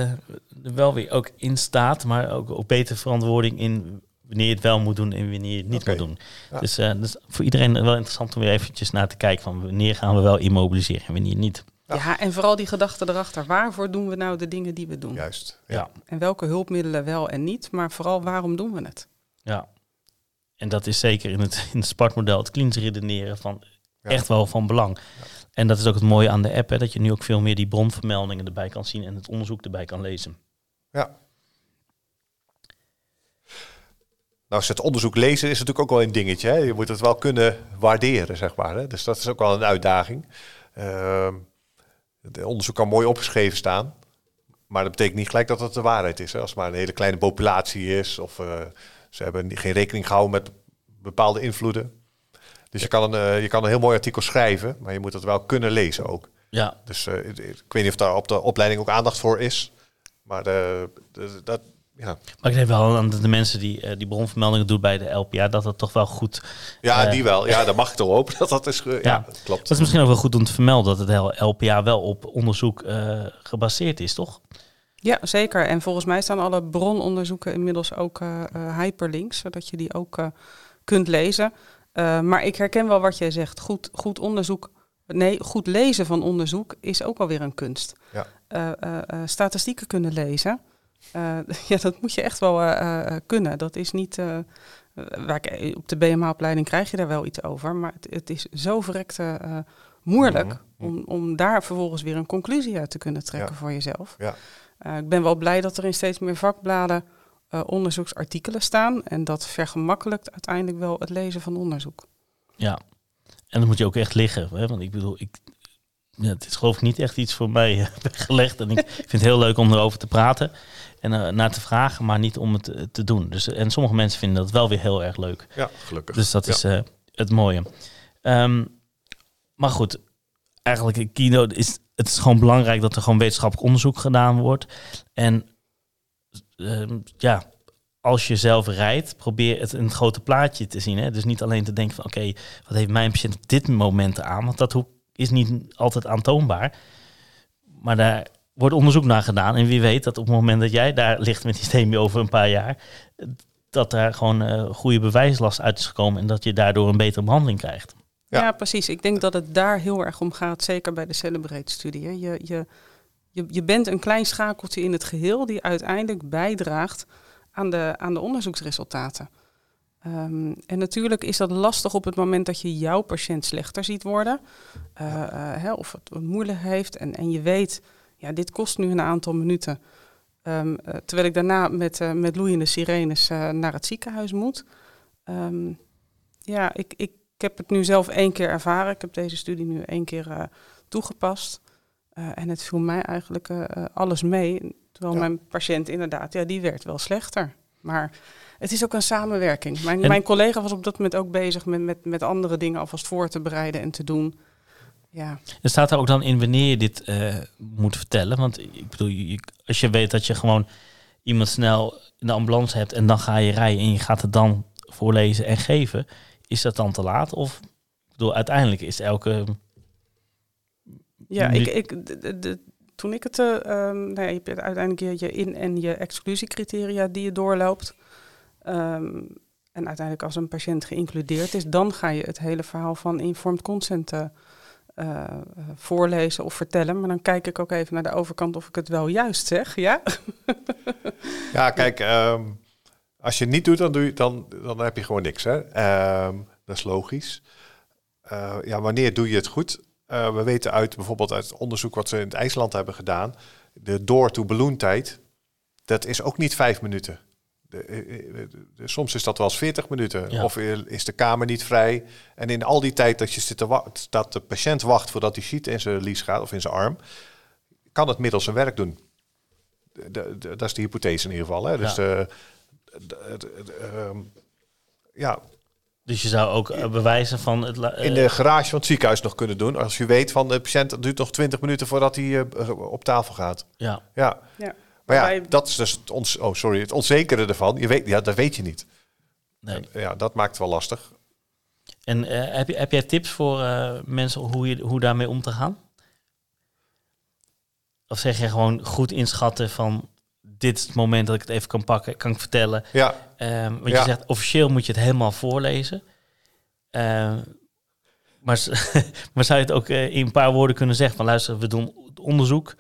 er wel weer ook in staat, maar ook, ook beter verantwoording in wanneer je het wel moet doen en wanneer je het niet moet doen. Ja. Dus, eh, dus voor iedereen wel interessant om weer eventjes naar te kijken van wanneer gaan we wel immobiliseren en wanneer niet. Ja. en vooral die gedachte erachter. Waarvoor doen we nou de dingen die we doen? juist. Ja. En welke hulpmiddelen wel en niet, maar vooral waarom doen we het? ja. En dat is zeker in het, in het Spartmodel, het klinisch redeneren van Ja. echt wel van belang. En dat is ook het mooie aan de app, hè, dat je nu ook veel meer die bronvermeldingen erbij kan zien en het onderzoek erbij kan lezen. Ja. Nou, is het onderzoek lezen is natuurlijk ook wel een dingetje. Hè? Je moet het wel kunnen waarderen, zeg maar. Hè? Dus dat is ook wel een uitdaging. Ehm het onderzoek kan mooi opgeschreven staan. Maar dat betekent niet gelijk dat het de waarheid is. Hè? Als het maar een hele kleine populatie is. Of eh, ze hebben geen rekening gehouden met bepaalde invloeden. Dus je, kan een, eh, je kan een heel mooi artikel schrijven. Maar je moet het wel kunnen lezen ook. Ja, Dus eh, ik weet niet of daar op de opleiding ook aandacht voor is. Maar de, de- dat, ja, maar ik denk wel aan de, de mensen die eh, die bronvermeldingen doen bij de LPA, dat dat toch wel goed ja Eh. die wel. Ja, dan mag ik toch hopen dat dat is. ja, Ja. dat klopt. Dat is misschien ook wel goed om te vermelden dat het hele LPA wel op onderzoek eh, gebaseerd is, toch? Ja, zeker. En volgens mij staan alle brononderzoeken inmiddels ook eh, eh, hyperlinks, zodat je die ook eh, kunt lezen. Eh, maar ik herken wel wat jij zegt. Goed, goed onderzoek, nee, goed lezen van onderzoek is ook alweer een kunst. Ja. Eh, eh, statistieken kunnen lezen, ja, dat moet je echt wel kunnen. Dat is niet. op de BMA-opleiding krijg je daar wel iets over, maar het, het is zo verrekte moeilijk Mhm. om, om daar vervolgens weer een conclusie uit te kunnen trekken Ja. voor jezelf. Ja. Ik ben wel blij dat er in steeds meer vakbladen eh, onderzoeksartikelen staan. En dat vergemakkelijkt uiteindelijk wel het lezen van onderzoek. Ja. En dan moet je ook echt liggen. Hè? Want ik bedoel, ik, ja, het is geloof ik niet echt iets voor mij eh, weggelegd. En ik vind het heel leuk om erover te praten en eh, naar te vragen, maar niet om het te doen. Dus, en sommige mensen vinden dat wel weer heel erg leuk. Ja, gelukkig. Dus dat Ja. is eh, het mooie. Ehm, maar goed, eigenlijk een keynote is het is gewoon belangrijk dat er gewoon wetenschappelijk onderzoek gedaan wordt. En ja, als je zelf rijdt, probeer het in het grote plaatje te zien. Hè? Dus niet alleen te denken van oké, wat heeft mijn patiënt op dit moment aan? Want dat is niet altijd aantoonbaar. Maar daar wordt onderzoek naar gedaan. En wie weet dat op het moment dat jij daar ligt met die steen over een paar jaar, dat daar gewoon eh, goede bewijslast uit is gekomen en dat je daardoor een betere behandeling krijgt. Ja. Ja. precies. Ik denk dat het daar heel erg om gaat, zeker bij de Celebrate-studie. hè. Je, je, je, je bent een klein schakeltje in het geheel die uiteindelijk bijdraagt aan de, aan de onderzoeksresultaten. Ehm, en natuurlijk is dat lastig op het moment dat je jouw patiënt slechter ziet worden. eh, eh, of het moeilijk heeft. En, en je weet, ja, dit kost nu een aantal minuten. Eh, terwijl ik daarna met, met loeiende sirenes naar het ziekenhuis moet. Ehm, ja, ik, ik, ik heb het nu zelf één keer ervaren. Ik heb deze studie nu één keer toegepast. Eh, en het viel mij eigenlijk eh, eh, alles mee. Terwijl Ja. mijn patiënt inderdaad, ja, die werd wel slechter. Maar het is ook een samenwerking. Mijn, En- mijn collega was op dat moment ook bezig met, met, met andere dingen alvast voor te bereiden en te doen. Ja, Er staat er ook dan in wanneer je dit moet vertellen. Want ik bedoel, je- als je weet dat je gewoon iemand snel in de ambulance hebt en dan ga je rijden en je gaat het dan voorlezen en geven, is dat dan te laat? Of ik bedoel, uiteindelijk is elke Ja, ik, ik, de, de- de- toen ik het, eh, ehm, nou ja, je hebt uiteindelijk je, je in- en je exclusiecriteria die je doorloopt. Ehm, en uiteindelijk als een patiënt geïncludeerd is, dan ga je het hele verhaal van informed consent eh, eh, voorlezen of vertellen. Maar dan kijk ik ook even naar de overkant of ik het wel juist zeg, ja? Ja, kijk, ehm, als je het niet doet, dan, doe je, dan, dan heb je gewoon niks. Hè? Dat is logisch. Ja, wanneer doe je het goed? Eh, we weten uit bijvoorbeeld uit het onderzoek wat ze in het IJsland hebben gedaan, de door-to-balloon tijd, dat is ook niet vijf minuten. De, eh, eh, de- soms is dat wel eens 40 minuten. Ja. Of is de kamer niet vrij. En in al die tijd dat, je zit te wa- dat de patiënt wacht voordat die sheet in zijn lies gaat of in zijn arm, kan het middels zijn werk doen. Dat is de hypothese in ieder geval. Hè? Dus Ja. ehm, ja, Dus je zou ook eh, bewijzen van het... in eh, de garage van het ziekenhuis nog kunnen doen. Als je weet van de patiënt, het duurt nog 20 minuten voordat hij eh, op tafel gaat. ja. Ja. Ja. Maar ja, dat is dus het, ons, oh, sorry, het onzekere ervan. Je weet, ja, dat weet je niet. Nee. Ja, dat maakt het wel lastig. En eh, heb, je, heb jij tips voor eh, mensen hoe, je, hoe daarmee om te gaan? Of zeg je gewoon goed inschatten van dit is het moment dat ik het even kan pakken, kan ik vertellen. Ja, Ehm, want Ja. je zegt officieel moet je het helemaal voorlezen. Ehm, maar, maar zou je het ook eh, in een paar woorden kunnen zeggen van luister, we doen het onderzoek.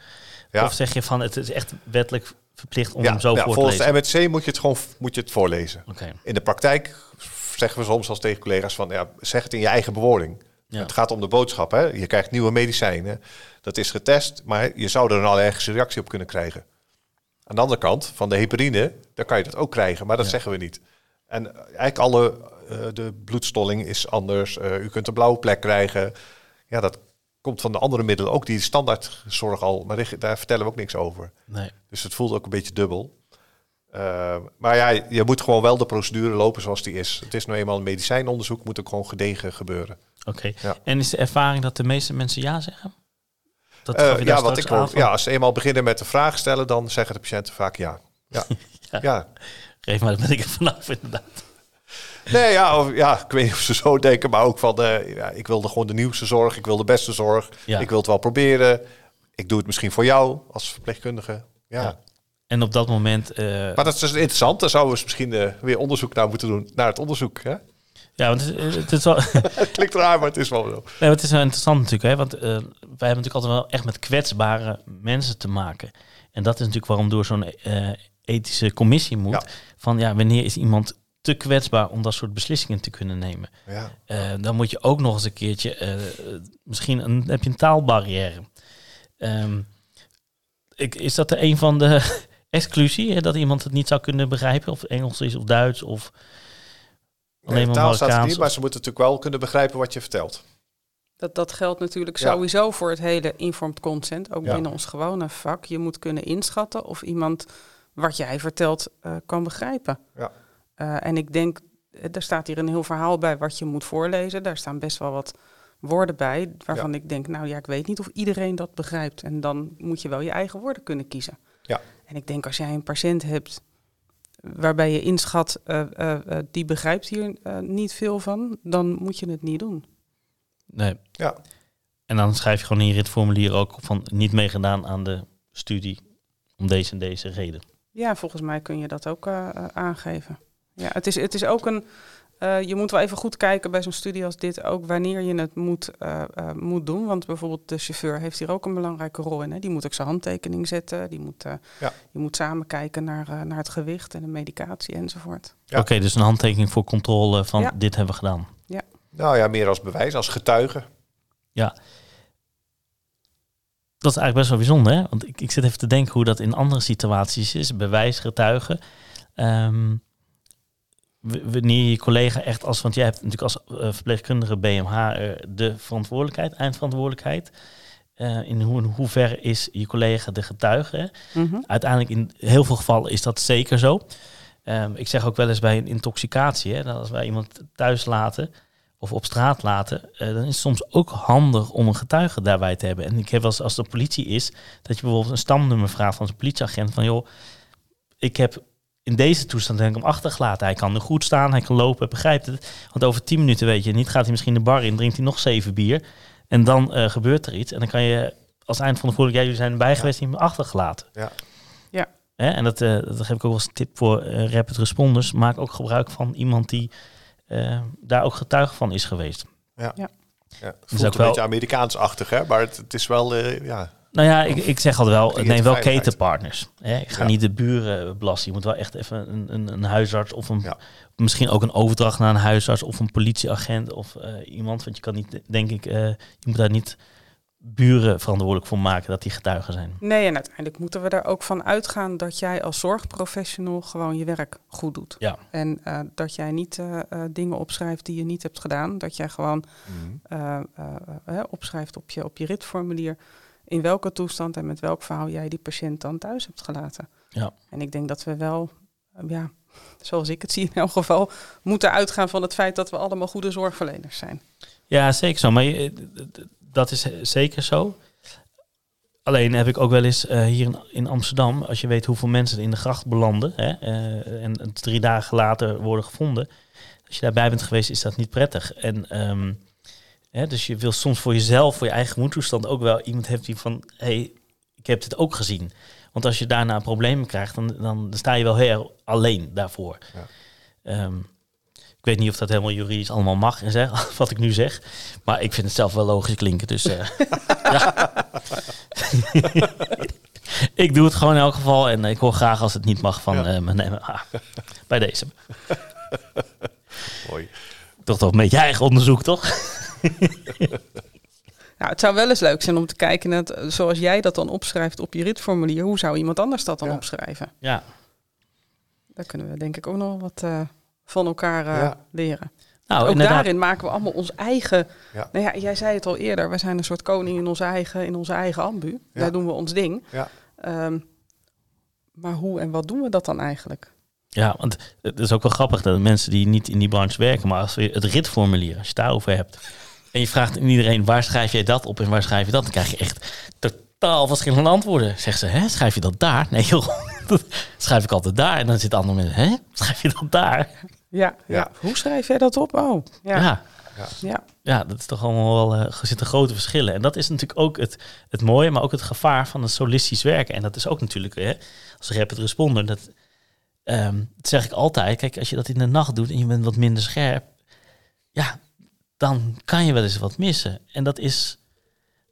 ja. Of zeg je van het is echt wettelijk verplicht om ja, hem zo ja, voor te volgens lezen? de MHC moet je het gewoon moet je het voorlezen. In de praktijk zeggen we soms als tegen collega's van ja, zeg het in je eigen bewoording. ja. Het gaat om de boodschap. Hè? Je krijgt nieuwe medicijnen. Dat is getest, maar je zou er een allergische reactie op kunnen krijgen. Aan de andere kant, van de heparine, daar kan je dat ook krijgen, maar dat Ja. zeggen we niet. En eigenlijk alle, eh, de bloedstolling is anders. Eh, u kunt een blauwe plek krijgen. Ja, dat komt van de andere middelen ook, die standaardzorg al, maar daar- vertellen we ook niks over. Nee. Dus het voelt ook een beetje dubbel. Eh, maar ja, je moet gewoon wel de procedure lopen zoals die is. Het is nou eenmaal een medicijnonderzoek, moet ook gewoon gedegen gebeuren. Oké. Ja. En is de ervaring dat de meeste mensen ja zeggen? Dat Eh, ja, wat ik hoor, ja, als ze eenmaal beginnen met de vraag stellen, dan zeggen de patiënten vaak ja. Ja, Ja. ja. Geef maar, daar ben ik er vanaf inderdaad. Nee, ja, of, ja, ik weet niet of ze zo denken, maar ook van, eh, ja, ik wilde gewoon de nieuwste zorg, ik wil de beste zorg, Ja. ik wil het wel proberen. Ik doe het misschien voor jou als verpleegkundige. Ja. Ja. En op dat moment... eh, Maar dat is dus interessant. Daar zouden we misschien weer onderzoek naar moeten doen, naar het onderzoek. Hè? Ja, want het, is- het is wel... Het klinkt raar, maar het is wel zo. Nee, maar het is wel interessant natuurlijk, hè? want eh, wij hebben natuurlijk altijd wel echt met kwetsbare mensen te maken. En dat is natuurlijk waarom door zo'n eh, ethische commissie moet. Ja. Van ja, wanneer is iemand te kwetsbaar om dat soort beslissingen te kunnen nemen? Ja. Eh, dan moet je ook nog eens een keertje, misschien een, heb je een taalbarrière. Ehm, ik, is dat een van de exclusie, hè, dat iemand het niet zou kunnen begrijpen? Of Engels is of Duits of alleen Nee, taal staat er niet, maar ze moeten natuurlijk wel kunnen begrijpen wat je vertelt. Dat, dat geldt natuurlijk Ja. sowieso voor het hele informed consent, ook Ja. binnen ons gewone vak. Je moet kunnen inschatten of iemand wat jij vertelt eh, kan begrijpen. Ja. Eh, en ik denk, eh, er staat hier een heel verhaal bij wat je moet voorlezen. Daar staan best wel wat woorden bij waarvan ik denk, nou ja, ik weet niet of iedereen dat begrijpt. En dan moet je wel je eigen woorden kunnen kiezen. Ja. En ik denk als jij een patiënt hebt waarbij je inschat, eh, eh, eh, die begrijpt hier eh, niet veel van, dan moet je het niet doen. Nee. Ja. En dan schrijf je gewoon in je ritformulier ook van niet meegedaan aan de studie om deze en deze reden. Ja, volgens mij kun je dat ook aangeven. Ja, het is, het is ook een. Eh, je moet wel even goed kijken bij zo'n studie als dit ook wanneer je het moet, eh, eh, moet doen. Want bijvoorbeeld de chauffeur heeft hier ook een belangrijke rol in. Hè. Die moet ook zijn handtekening zetten. Die moet, eh, Ja. Je moet samen kijken naar, eh, naar het gewicht en de medicatie enzovoort. Ja. Oké, dus een handtekening voor controle van Ja. dit hebben we gedaan. Nou ja, meer als bewijs, als getuige. Dat is eigenlijk best wel bijzonder, hè? Want ik, ik zit even te denken hoe dat in andere situaties is. Bewijs, getuigen. Ehm, w- wanneer je collega echt als... Want jij hebt natuurlijk als eh, verpleegkundige BMH eh, de verantwoordelijkheid, eindverantwoordelijkheid. Eh, in, hoe, in hoeverre is je collega de getuige? Mhm. Uiteindelijk in heel veel gevallen is dat zeker zo. Ehm, ik zeg ook wel eens bij een intoxicatie, hè, dat als wij iemand thuis laten of op straat laten, dan is het soms ook handig om een getuige daarbij te hebben. En ik heb wel eens als de politie is, dat je bijvoorbeeld een stamnummer vraagt van zo'n politieagent van joh, ik heb in deze toestand denk ik hem achtergelaten. Hij kan er goed staan, hij kan lopen, hij begrijpt het. Want over tien minuten weet je niet, gaat hij misschien de bar in, drinkt hij nog zeven bier. En dan eh, gebeurt er iets. En dan kan je als eind van de voerlijk, ja, jullie zijn erbij geweest, die hebben me achtergelaten. Ja. Ja. Hè? En dat, eh, dat geef ik ook als tip voor eh, rapid responders. Maak ook gebruik van iemand die eh, daar ook getuige van is geweest. Ja, is het ook voelt een wel- beetje Amerikaans-achtig, hè? Maar het, het is wel, eh, ja... Nou ja, ik, ik zeg altijd wel, neem wel veiligheid. ketenpartners. Hè? Ik ga Ja. niet de buren belasten. Je moet wel echt even een, een, een huisarts of een, Ja. misschien ook een overdracht naar een huisarts of een politieagent of eh, iemand. Want je kan niet, denk ik, eh, je moet daar niet buren verantwoordelijk voor maken dat die getuigen zijn. Nee, en uiteindelijk moeten we er ook van uitgaan dat jij als zorgprofessional gewoon je werk goed doet. Ja. En eh, dat jij niet dingen opschrijft die je niet hebt gedaan. Dat jij gewoon eh, eh, eh, opschrijft op je, op je ritformulier in welke toestand en met welk verhaal jij die patiënt dan thuis hebt gelaten. Ja. En ik denk dat we wel, eh, ja, zoals ik het zie in elk geval, moeten uitgaan van het feit dat we allemaal goede zorgverleners zijn. Ja, zeker zo. Maar je- d- dat is eh, zeker zo. Alleen heb ik ook wel eens eh, hier in, in Amsterdam, als je weet hoeveel mensen er in de gracht belanden hè, eh, en drie dagen later worden gevonden, als je daarbij bent geweest, is dat niet prettig. En ehm, hè, dus je wil soms voor jezelf, voor je eigen gemoedstoestand ook wel iemand hebben die van, hé, hey, ik heb dit ook gezien. Want als je daarna problemen krijgt, dan, dan sta je wel heel alleen daarvoor. Ja. Ehm, ik weet niet of dat helemaal juridisch allemaal mag en zeg, wat ik nu zeg. Maar ik vind het zelf wel logisch klinken. Dus eh, ik doe het gewoon in elk geval. En ik hoor graag als het niet mag van Ja. eh, mijn NMA. Bij deze. Mooi. Toch toch een beetje eigen onderzoek, toch? Nou, het zou wel eens leuk zijn om te kijken naar, het, zoals jij dat dan opschrijft op je ritformulier, hoe zou iemand anders dat dan Ja. opschrijven? Ja. Daar kunnen we denk ik ook nog wat eh, van elkaar eh, Ja. leren. Nou, ook inderdaad. daarin maken we allemaal ons eigen. Ja. Nou ja, jij zei het al eerder, we zijn een soort koning in onze eigen, in onze eigen ambu. Daar doen we ons ding. Ja. Ehm, maar hoe en wat doen we dat dan eigenlijk? Ja, want het is ook wel grappig dat mensen die niet in die branche werken, maar als we het ritformulier, als je het daarover hebt, en je vraagt aan iedereen waar schrijf jij dat op en waar schrijf je dat, dan krijg je echt totaal verschillende antwoorden. Zegt ze, hè, schrijf je dat daar? Nee joh, dat schrijf ik altijd daar. En dan zit andere mensen, hè, schrijf je dat daar? Ja, ja. Ja. hoe schrijf jij dat op? Oh, ja. Ja, ja. ja. ja dat is toch allemaal wel, eh, er zitten grote verschillen. En dat is natuurlijk ook het, het mooie, maar ook het gevaar van het solistisch werken. En dat is ook natuurlijk, hè, als rapid responder, dat, ehm, dat zeg ik altijd. Kijk, als je dat in de nacht doet en je bent wat minder scherp, ja, dan kan je wel eens wat missen. En dat is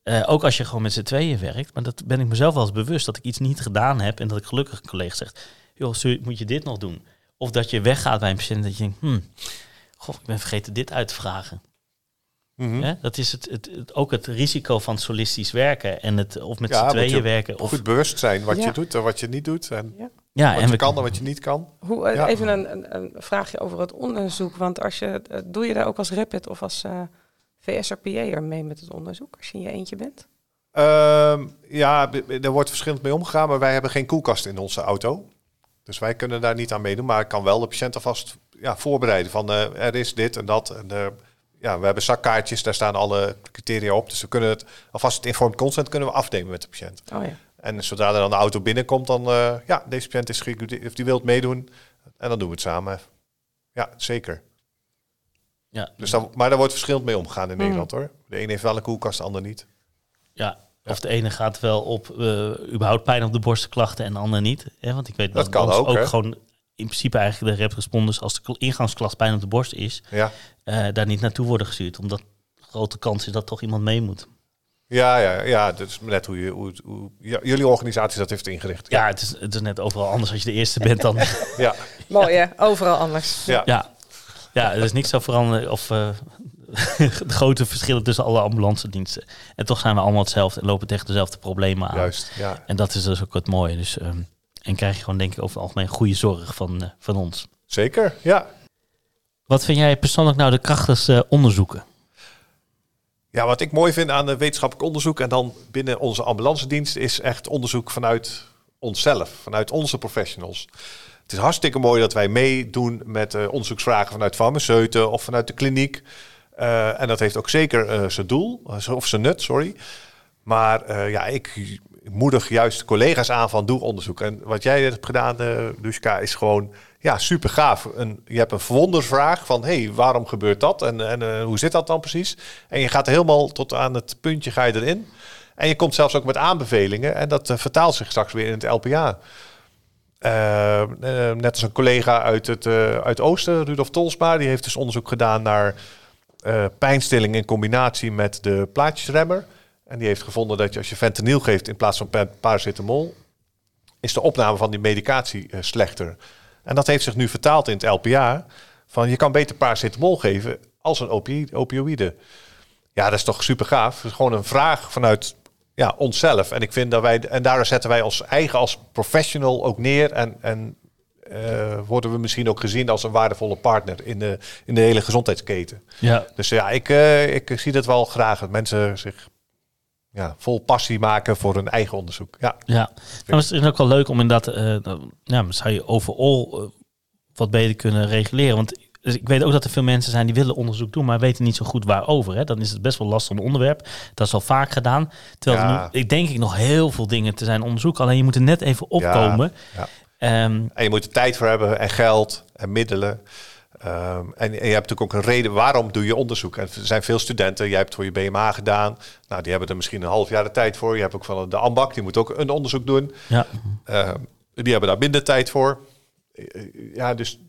eh, ook als je gewoon met z'n tweeën werkt. Maar dat ben ik mezelf wel eens bewust dat ik iets niet gedaan heb en dat ik gelukkig een collega zegt, joh, moet je dit nog doen? Of dat je weggaat bij een patiënt dat je denkt, hmm, goh, ik ben vergeten dit uit te vragen. Mhm. Hè? Dat is het, het, het- ook het risico van solistisch werken en het of met Ja, z'n moet tweeën je werken. Of, Goed bewust zijn wat Ja. je doet en wat je niet doet. En ja, wat en je kan en wat je niet kan. Hoe, eh, Ja. Even een, een, een vraagje over het onderzoek. Want als je, eh, doe je daar ook als rapid of als eh VSRPA'er mee met het onderzoek? Als je in je eentje bent? Ehm, ja, er wordt verschillend mee omgegaan, maar wij hebben geen koelkast in onze auto. Dus wij kunnen daar niet aan meedoen, maar ik kan wel de patiënt alvast ja, voorbereiden van eh, er is dit en dat. En, ja, we hebben zakkaartjes, daar staan alle criteria op. Dus we kunnen het alvast het informed consent kunnen we afnemen met de patiënt. Oh ja. En zodra er dan de auto binnenkomt, dan eh, ja, deze patiënt is of die wilt meedoen. En dan doen we het samen. Ja, zeker. ja, Dus dan, maar daar wordt verschillend mee omgegaan in Mm. Nederland hoor. De een heeft wel een koelkast, de ander niet. ja, of de ene gaat wel op eh, überhaupt pijn op de borstklachten en de ander niet. Hè? Want ik weet Dat dat, kan ook, hè? gewoon in principe eigenlijk de rep-responders als de kl- ingangsklacht pijn op de borst is, Ja. eh, daar niet naartoe worden gestuurd. Omdat de grote kans is dat toch iemand mee moet. Ja, ja, ja, dat is net hoe, je, hoe, hoe ja, jullie organisatie dat heeft ingericht. Ja, het, is, het is net overal anders. Als je de eerste bent, dan ja, Mooi hè, overal anders. ja. Ja, ja er is niks zo veranderen of eh, de grote verschillen tussen alle ambulance diensten. En toch zijn we allemaal hetzelfde en lopen tegen dezelfde problemen aan. juist. Ja. En dat is dus ook het mooie. Dus, ehm, en krijg je gewoon denk ik over het algemeen goede zorg van, eh, van ons. Zeker, ja. Wat vind jij persoonlijk nou de krachtigste onderzoeken? Ja, wat ik mooi vind aan de wetenschappelijk onderzoek en dan binnen onze ambulance dienst is echt onderzoek vanuit onszelf, vanuit onze professionals. Het is hartstikke mooi dat wij meedoen met eh, onderzoeksvragen vanuit farmaceuten of vanuit de kliniek. Eh, en dat heeft ook zeker eh, zijn doel, eh, of zijn nut, sorry. Maar eh, ja, ik moedig juist collega's aan van doe onderzoek. En wat jij hebt gedaan, eh Duska, is gewoon ja, super gaaf. Een, je hebt een verwondersvraag van hey, waarom gebeurt dat en, en eh, hoe zit dat dan precies? En je gaat helemaal tot aan het puntje ga je erin. En je komt zelfs ook met aanbevelingen en dat eh, vertaalt zich straks weer in het LPA. Eh, eh, net als een collega uit het eh, uit Oosten, Rudolf Tolsma, die heeft dus onderzoek gedaan naar eh, pijnstilling in combinatie met de plaatjesremmer. En die heeft gevonden dat je als je fentanyl geeft in plaats van pa- paracetamol, is de opname van die medicatie eh, slechter. En dat heeft zich nu vertaald in het LPA. Van je kan beter paracetamol geven als een opi opioïde. Ja, dat is toch super gaaf. Is gewoon een vraag vanuit ja, onszelf. En ik vind dat wij, en daar zetten wij ons eigen als professional ook neer. En, en eh, worden we misschien ook gezien als een waardevolle partner in de, in de hele gezondheidsketen. Ja, Dus ja, ik, eh, ik zie dat wel graag. Dat mensen zich ja, vol passie maken voor hun eigen onderzoek. Ja, ja. Nou, het is ook wel leuk om inderdaad, nou, ja, zou je overal eh, wat beter kunnen reguleren. Want dus ik weet ook dat er veel mensen zijn die willen onderzoek doen, maar weten niet zo goed waarover. Hè. Dan is het best wel lastig een onderwerp. Dat is al vaak gedaan. Terwijl Ja. er nu, ik denk ik nog heel veel dingen te zijn onderzoeken. Alleen je moet er net even opkomen. ja. Ehm, En je moet er tijd voor hebben en geld en middelen. Ehm, en, en je hebt natuurlijk ook een reden waarom doe je onderzoek. En er zijn veel studenten, jij hebt voor je BMA gedaan. Nou, die hebben er misschien een half jaar de tijd voor. Je hebt ook van de AMBAC, die moet ook een onderzoek doen. ja. Ehm, die hebben daar minder tijd voor. Eh, Ja, dus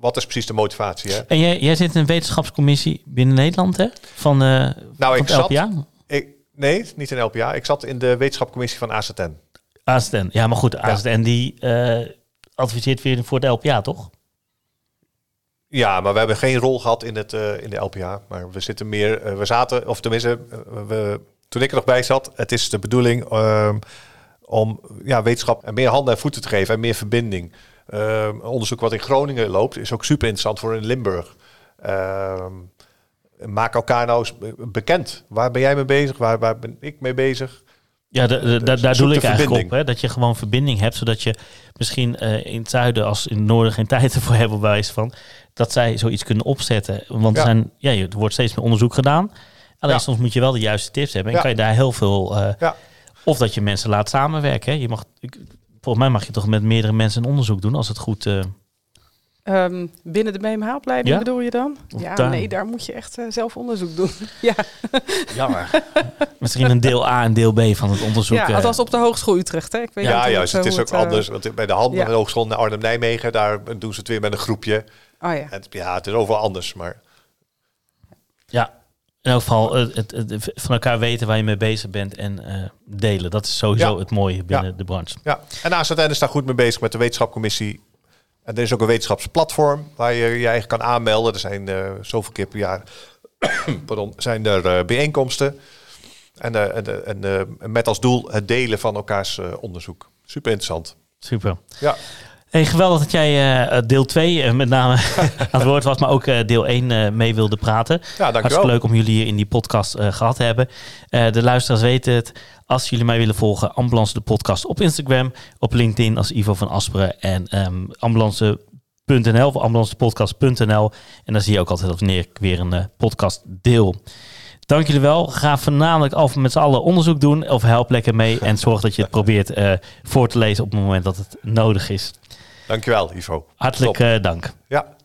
wat is precies de motivatie? Hè? En jij, jij zit in een wetenschapscommissie binnen Nederland, hè? Van, eh Nou, van ik het zat, LPA? ik, nee, niet in LPA. Ik zat in de wetenschapcommissie van AZN. ASTN. Ja, maar goed, ASTN die eh, adviseert weer voor de LPA, toch? Ja, maar we hebben geen rol gehad in, het, eh, in de LPA. Maar we zitten meer, eh, we zaten, of tenminste, eh, we, toen ik er nog bij zat, het is de bedoeling ehm, om ja, wetenschap en meer handen en voeten te geven en meer verbinding. Ehm, onderzoek wat in Groningen loopt, is ook super interessant voor in Limburg. Ehm, maak elkaar nou eens be- bekend. Waar ben jij mee bezig? Waar, waar ben ik mee bezig? Ja, da- da- da- daar doe ik eigenlijk op. Hè? Dat je gewoon verbinding hebt, zodat je misschien in het zuiden als in het noorden geen tijd ervoor hebben, bij wijze van, dat zij zoiets kunnen opzetten. Want Ja. er, zijn, ja, er wordt steeds meer onderzoek gedaan. Alleen Ja. soms moet je wel de juiste tips hebben. En Ja. kan je daar heel veel... eh, Ja. Of dat je mensen laat samenwerken. Hè? Je mag, ik, volgens mij mag je toch met meerdere mensen een onderzoek doen als het goed... eh, Ehm, binnen de BMH-opleiding Ja? bedoel je dan? Of ja, daar? nee, daar moet je echt eh, zelf onderzoek doen. ja, Jammer. Misschien een deel A en deel B van het onderzoek. ja eh, althans op de Hogeschool Utrecht. Hè? Ik weet niet Ja, juist. Het is hoe ook anders. Want bij de Handen ja. Hogeschool in Arnhem-Nijmegen, daar doen ze het weer met een groepje. Oh ja. En, ja, het is overal anders. Maar Ja, in elk geval het, het, het- van elkaar weten waar je mee bezig bent en eh, delen. Dat is sowieso Ja. het mooie binnen Ja. de branche. Ja, en AZN is daar goed mee bezig met de wetenschapcommissie. En er is ook een wetenschapsplatform waar je je eigen kan aanmelden. Er zijn eh, zoveel keer per jaar pardon, zijn er eh, bijeenkomsten. En, en, en eh, met als doel het delen van elkaars eh, onderzoek. Super interessant. Super. Ja, Hey, geweldig dat jij eh, deel 2 met name aan het woord was, maar ook eh, deel 1 eh, mee wilde praten. ja. Hartstikke leuk om jullie hier in die podcast eh, gehad te hebben. Eh, de luisteraars weten het. Als jullie mij willen volgen, Ambulance de podcast op Instagram, op LinkedIn als Ivo van Asperen en ehm ambulance.nl of ambulancedepodcast.nl. En dan zie je ook altijd wanneer ik weer een eh, podcast deel. Dank jullie wel. Ga voornamelijk af met z'n allen onderzoek doen of help lekker mee en zorg dat je het probeert eh, voor te lezen op het moment dat het nodig is. Dankjewel, Ivo. Hartelijk eh, dank. Ja.